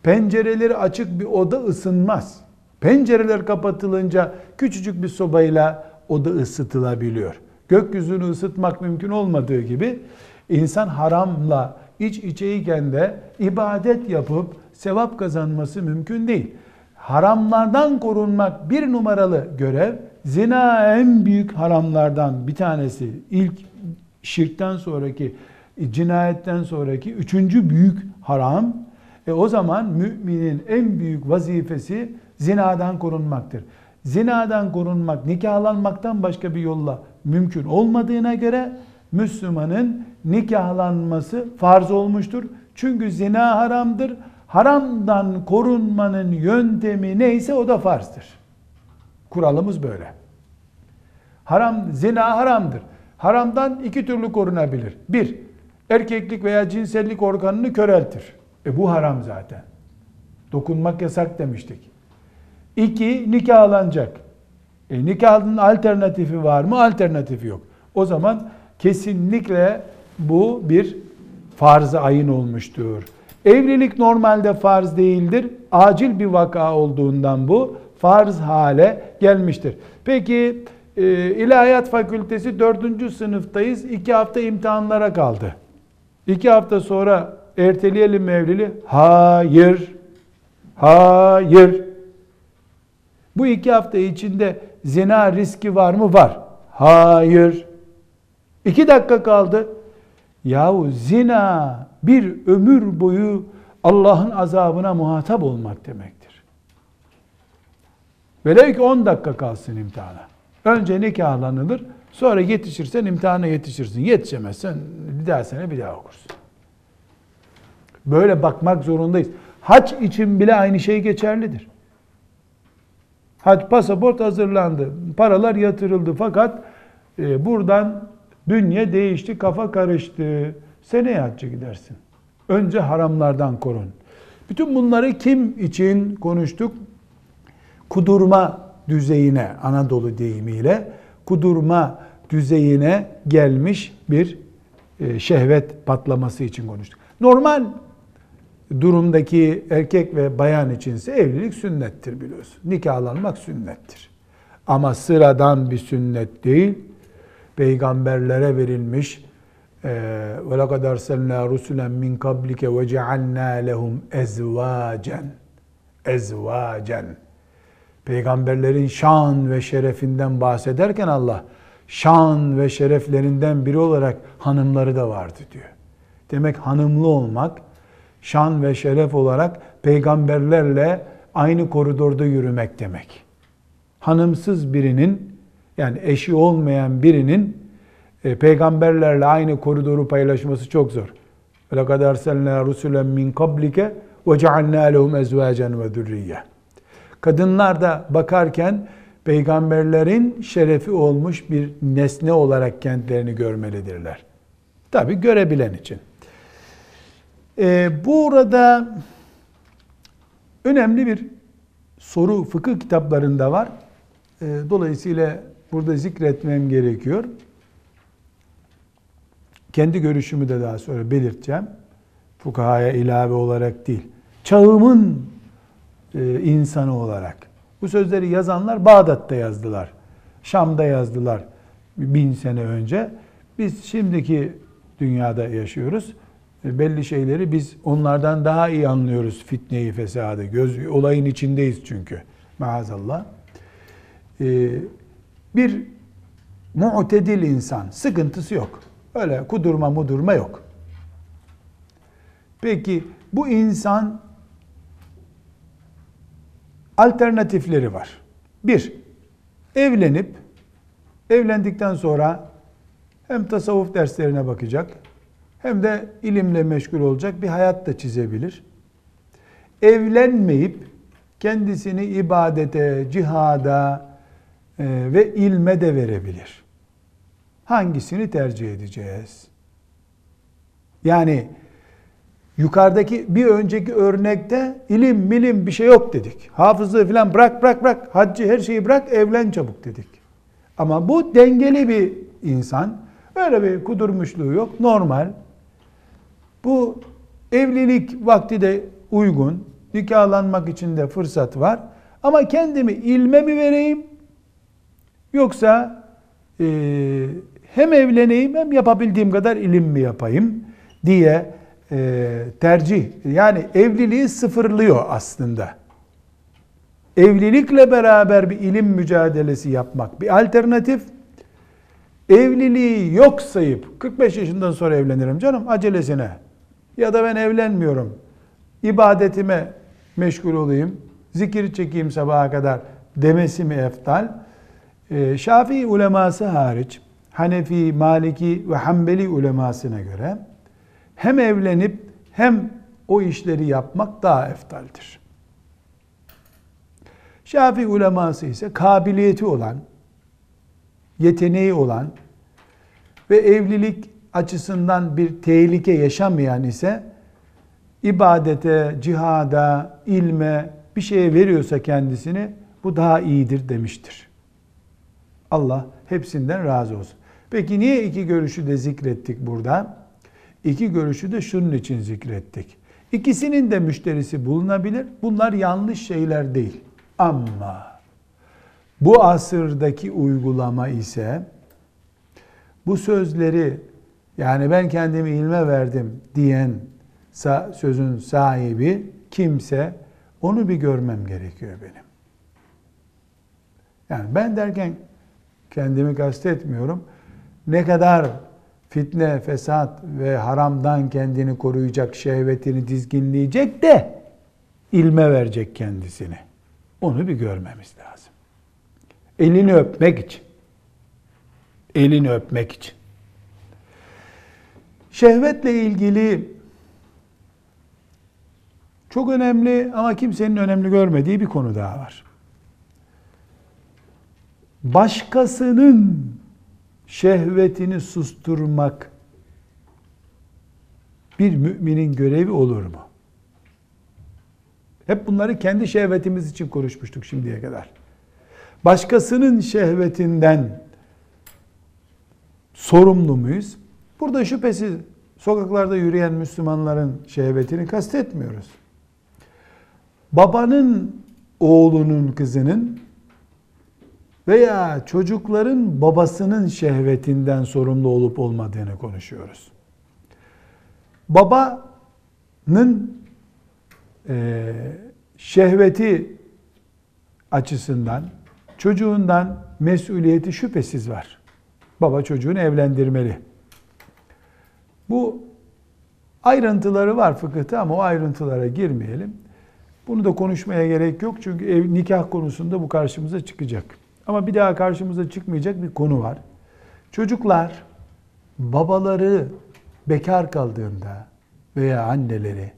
Pencereleri açık bir oda ısınmaz. Pencereler kapatılınca küçücük bir sobayla oda ısıtılabiliyor. Gökyüzünü ısıtmak mümkün olmadığı gibi insan haramla iç içeyken de ibadet yapıp sevap kazanması mümkün değil. Haramlardan korunmak bir numaralı görev, Zina en büyük haramlardan bir tanesi. İlk şirkten sonraki, cinayetten sonraki üçüncü büyük haram. E o zaman müminin en büyük vazifesi zinadan korunmaktır. Zinadan korunmak, nikahlanmaktan başka bir yolla mümkün olmadığına göre Müslümanın nikahlanması farz olmuştur. Çünkü zina haramdır. Haramdan korunmanın yöntemi neyse o da farzdır. Kuralımız böyle. Haram, zina haramdır. Haramdan iki türlü korunabilir. Bir, erkeklik veya cinsellik organını köreltir. E bu haram zaten. Dokunmak yasak demiştik. İki, nikahlanacak. E, nikahın alternatifi var mı? Alternatifi yok. O zaman kesinlikle bu bir farz-ı ayın olmuştur. Evlilik normalde farz değildir. Acil bir vaka olduğundan bu farz hale gelmiştir. Peki e, İlahiyat Fakültesi 4. sınıftayız. 2 hafta imtihanlara kaldı. 2 hafta sonra erteleyelim mi evliliği? Hayır. Hayır. Bu iki hafta içinde zina riski var mı? Var. Hayır. İki dakika kaldı. Yahu zina bir ömür boyu Allah'ın azabına muhatap olmak demektir. Velev ki 10 dakika kalsın imtihana. Önce nikahlanılır, sonra yetişirsen imtihana yetişirsin. Yetişemezsen bir daha sene bir daha okursun. Böyle bakmak zorundayız. Hac için bile aynı şey geçerlidir. Hac pasaport hazırlandı, paralar yatırıldı fakat e, buradan dünya değişti, kafa karıştı. Seneye hacca gidersin. Önce haramlardan korun. Bütün bunları kim için konuştuk? Kudurma düzeyine, Anadolu deyimiyle kudurma düzeyine gelmiş bir e, şehvet patlaması için konuştuk. Normal durumdaki erkek ve bayan içinse evlilik sünnettir biliyorsun. Nikahlanmak sünnettir. Ama sıradan bir sünnet değil. Peygamberlere verilmiş ve lekad erselna rusulen min kablike ve cealna lehum ezvacen ezvacen Peygamberlerin şan ve şerefinden bahsederken Allah şan ve şereflerinden biri olarak hanımları da vardı diyor. Demek hanımlı olmak şan ve şeref olarak peygamberlerle aynı koridorda yürümek demek. Hanımsız birinin yani eşi olmayan birinin e, peygamberlerle aynı koridoru paylaşması çok zor. وَلَقَدْ اَرْسَلْنَا رُسُلًا مِنْ قَبْلِكَ وَجَعَلْنَا لَهُمْ اَزْوَاجًا وَذُرِّيَّةً Kadınlar da bakarken peygamberlerin şerefi olmuş bir nesne olarak kendilerini görmelidirler. Tabi görebilen için. Ee, burada önemli bir soru fıkıh kitaplarında var. Ee, dolayısıyla burada zikretmem gerekiyor. Kendi görüşümü de daha sonra belirteceğim. Fukahaya ilave olarak değil. Çağımın e, insanı olarak. Bu sözleri yazanlar Bağdat'ta yazdılar. Şam'da yazdılar bin sene önce. Biz şimdiki dünyada yaşıyoruz. E, belli şeyleri biz onlardan daha iyi anlıyoruz fitneyi, fesadı. Göz, olayın içindeyiz çünkü. Maazallah. E, bir mu'tedil insan, sıkıntısı yok. Öyle kudurma mudurma yok. Peki bu insan alternatifleri var. Bir, evlenip evlendikten sonra hem tasavvuf derslerine bakacak hem de ilimle meşgul olacak bir hayat da çizebilir. Evlenmeyip kendisini ibadete, cihada ve ilme de verebilir. Hangisini tercih edeceğiz? Yani yukarıdaki bir önceki örnekte ilim milim bir şey yok dedik. Hafızlığı falan bırak bırak bırak. Haccı her şeyi bırak evlen çabuk dedik. Ama bu dengeli bir insan. Öyle bir kudurmuşluğu yok. Normal. Bu evlilik vakti de uygun. Nikahlanmak için de fırsat var. Ama kendimi ilme mi vereyim? Yoksa e, hem evleneyim hem yapabildiğim kadar ilim mi yapayım diye e, tercih. Yani evliliği sıfırlıyor aslında. evlilikle beraber bir ilim mücadelesi yapmak bir alternatif. Evliliği yok sayıp 45 yaşından sonra evlenirim canım acelesine ya da ben evlenmiyorum ibadetime meşgul olayım zikir çekeyim sabaha kadar demesi mi eftal? Ee, Şafii uleması hariç Hanefi, Maliki ve Hanbeli ulemasına göre hem evlenip hem o işleri yapmak daha eftaldir. Şafii uleması ise kabiliyeti olan, yeteneği olan ve evlilik açısından bir tehlike yaşamayan ise ibadete, cihada, ilme bir şeye veriyorsa kendisini bu daha iyidir demiştir. Allah hepsinden razı olsun. Peki niye iki görüşü de zikrettik burada? İki görüşü de şunun için zikrettik. İkisinin de müşterisi bulunabilir. Bunlar yanlış şeyler değil. Ama bu asırdaki uygulama ise bu sözleri yani ben kendimi ilme verdim diyen sözün sahibi kimse onu bir görmem gerekiyor benim. Yani ben derken kendimi kastetmiyorum. Ne kadar fitne, fesat ve haramdan kendini koruyacak, şehvetini dizginleyecek de ilme verecek kendisini. Onu bir görmemiz lazım. Elini öpmek için. Elini öpmek için. Şehvetle ilgili çok önemli ama kimsenin önemli görmediği bir konu daha var. Başkasının şehvetini susturmak bir müminin görevi olur mu? Hep bunları kendi şehvetimiz için konuşmuştuk şimdiye kadar. Başkasının şehvetinden sorumlu muyuz? Burada şüphesiz sokaklarda yürüyen Müslümanların şehvetini kastetmiyoruz. Babanın oğlunun kızının veya çocukların babasının şehvetinden sorumlu olup olmadığını konuşuyoruz. Babanın e, şehveti açısından çocuğundan mesuliyeti şüphesiz var. Baba çocuğunu evlendirmeli. Bu ayrıntıları var fıkıhta ama o ayrıntılara girmeyelim. Bunu da konuşmaya gerek yok çünkü ev, nikah konusunda bu karşımıza çıkacak. Ama bir daha karşımıza çıkmayacak bir konu var. Çocuklar babaları bekar kaldığında veya anneleri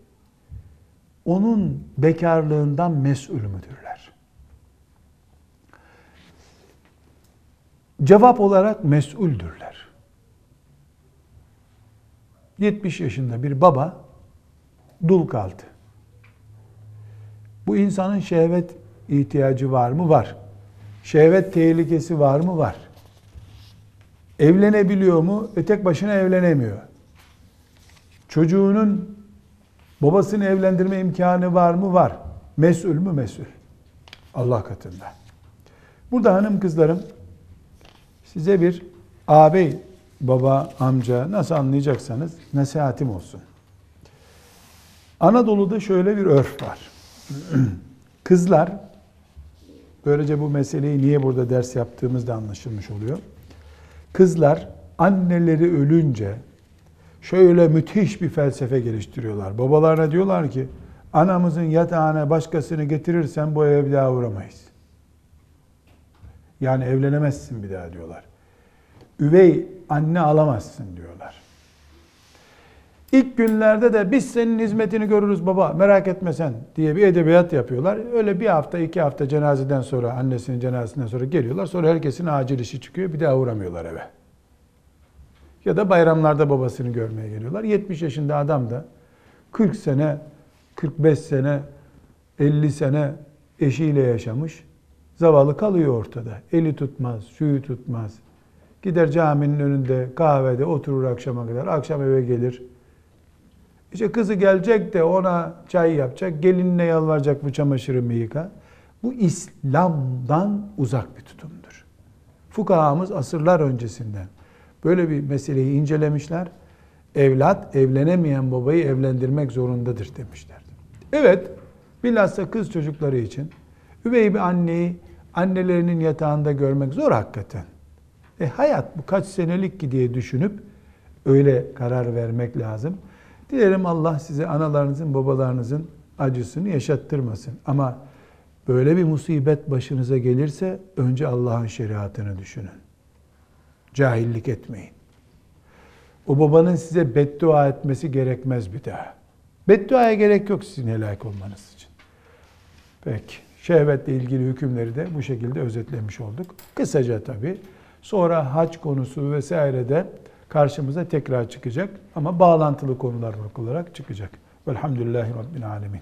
onun bekarlığından mesul müdürler? Cevap olarak mesuldürler. 70 yaşında bir baba dul kaldı. Bu insanın şehvet ihtiyacı var mı? Var. Şehvet tehlikesi var mı? Var. Evlenebiliyor mu? E tek başına evlenemiyor. Çocuğunun babasını evlendirme imkanı var mı? Var. Mesul mü? Mesul. Allah katında. Burada hanım kızlarım size bir ağabey, baba, amca nasıl anlayacaksanız nasihatim olsun. Anadolu'da şöyle bir örf var. Kızlar Böylece bu meseleyi niye burada ders yaptığımız da anlaşılmış oluyor. Kızlar anneleri ölünce şöyle müthiş bir felsefe geliştiriyorlar. Babalarına diyorlar ki anamızın yatağına başkasını getirirsen bu eve bir daha uğramayız. Yani evlenemezsin bir daha diyorlar. Üvey anne alamazsın diyorlar. İlk günlerde de biz senin hizmetini görürüz baba merak etme sen diye bir edebiyat yapıyorlar. Öyle bir hafta iki hafta cenazeden sonra annesinin cenazesinden sonra geliyorlar. Sonra herkesin acil işi çıkıyor bir daha uğramıyorlar eve. Ya da bayramlarda babasını görmeye geliyorlar. 70 yaşında adam da 40 sene, 45 sene, 50 sene eşiyle yaşamış. Zavallı kalıyor ortada. Eli tutmaz, suyu tutmaz. Gider caminin önünde kahvede oturur akşama kadar. Akşam eve gelir işte kızı gelecek de ona çay yapacak, gelinine yalvaracak bu çamaşırı yıka. Bu İslam'dan uzak bir tutumdur. Fukahamız asırlar öncesinden böyle bir meseleyi incelemişler. Evlat evlenemeyen babayı evlendirmek zorundadır demişler. Evet, bilhassa kız çocukları için Üvey bir anneyi annelerinin yatağında görmek zor hakikaten. E hayat bu kaç senelik ki diye düşünüp öyle karar vermek lazım. Dilerim Allah size analarınızın, babalarınızın acısını yaşattırmasın. Ama böyle bir musibet başınıza gelirse önce Allah'ın şeriatını düşünün. Cahillik etmeyin. O babanın size beddua etmesi gerekmez bir daha. Bedduaya gerek yok sizin helak olmanız için. Peki. Şehvetle ilgili hükümleri de bu şekilde özetlemiş olduk. Kısaca tabii. Sonra hac konusu vesaire de karşımıza tekrar çıkacak ama bağlantılı konular olarak çıkacak. Velhamdülillahi Rabbil Alemin.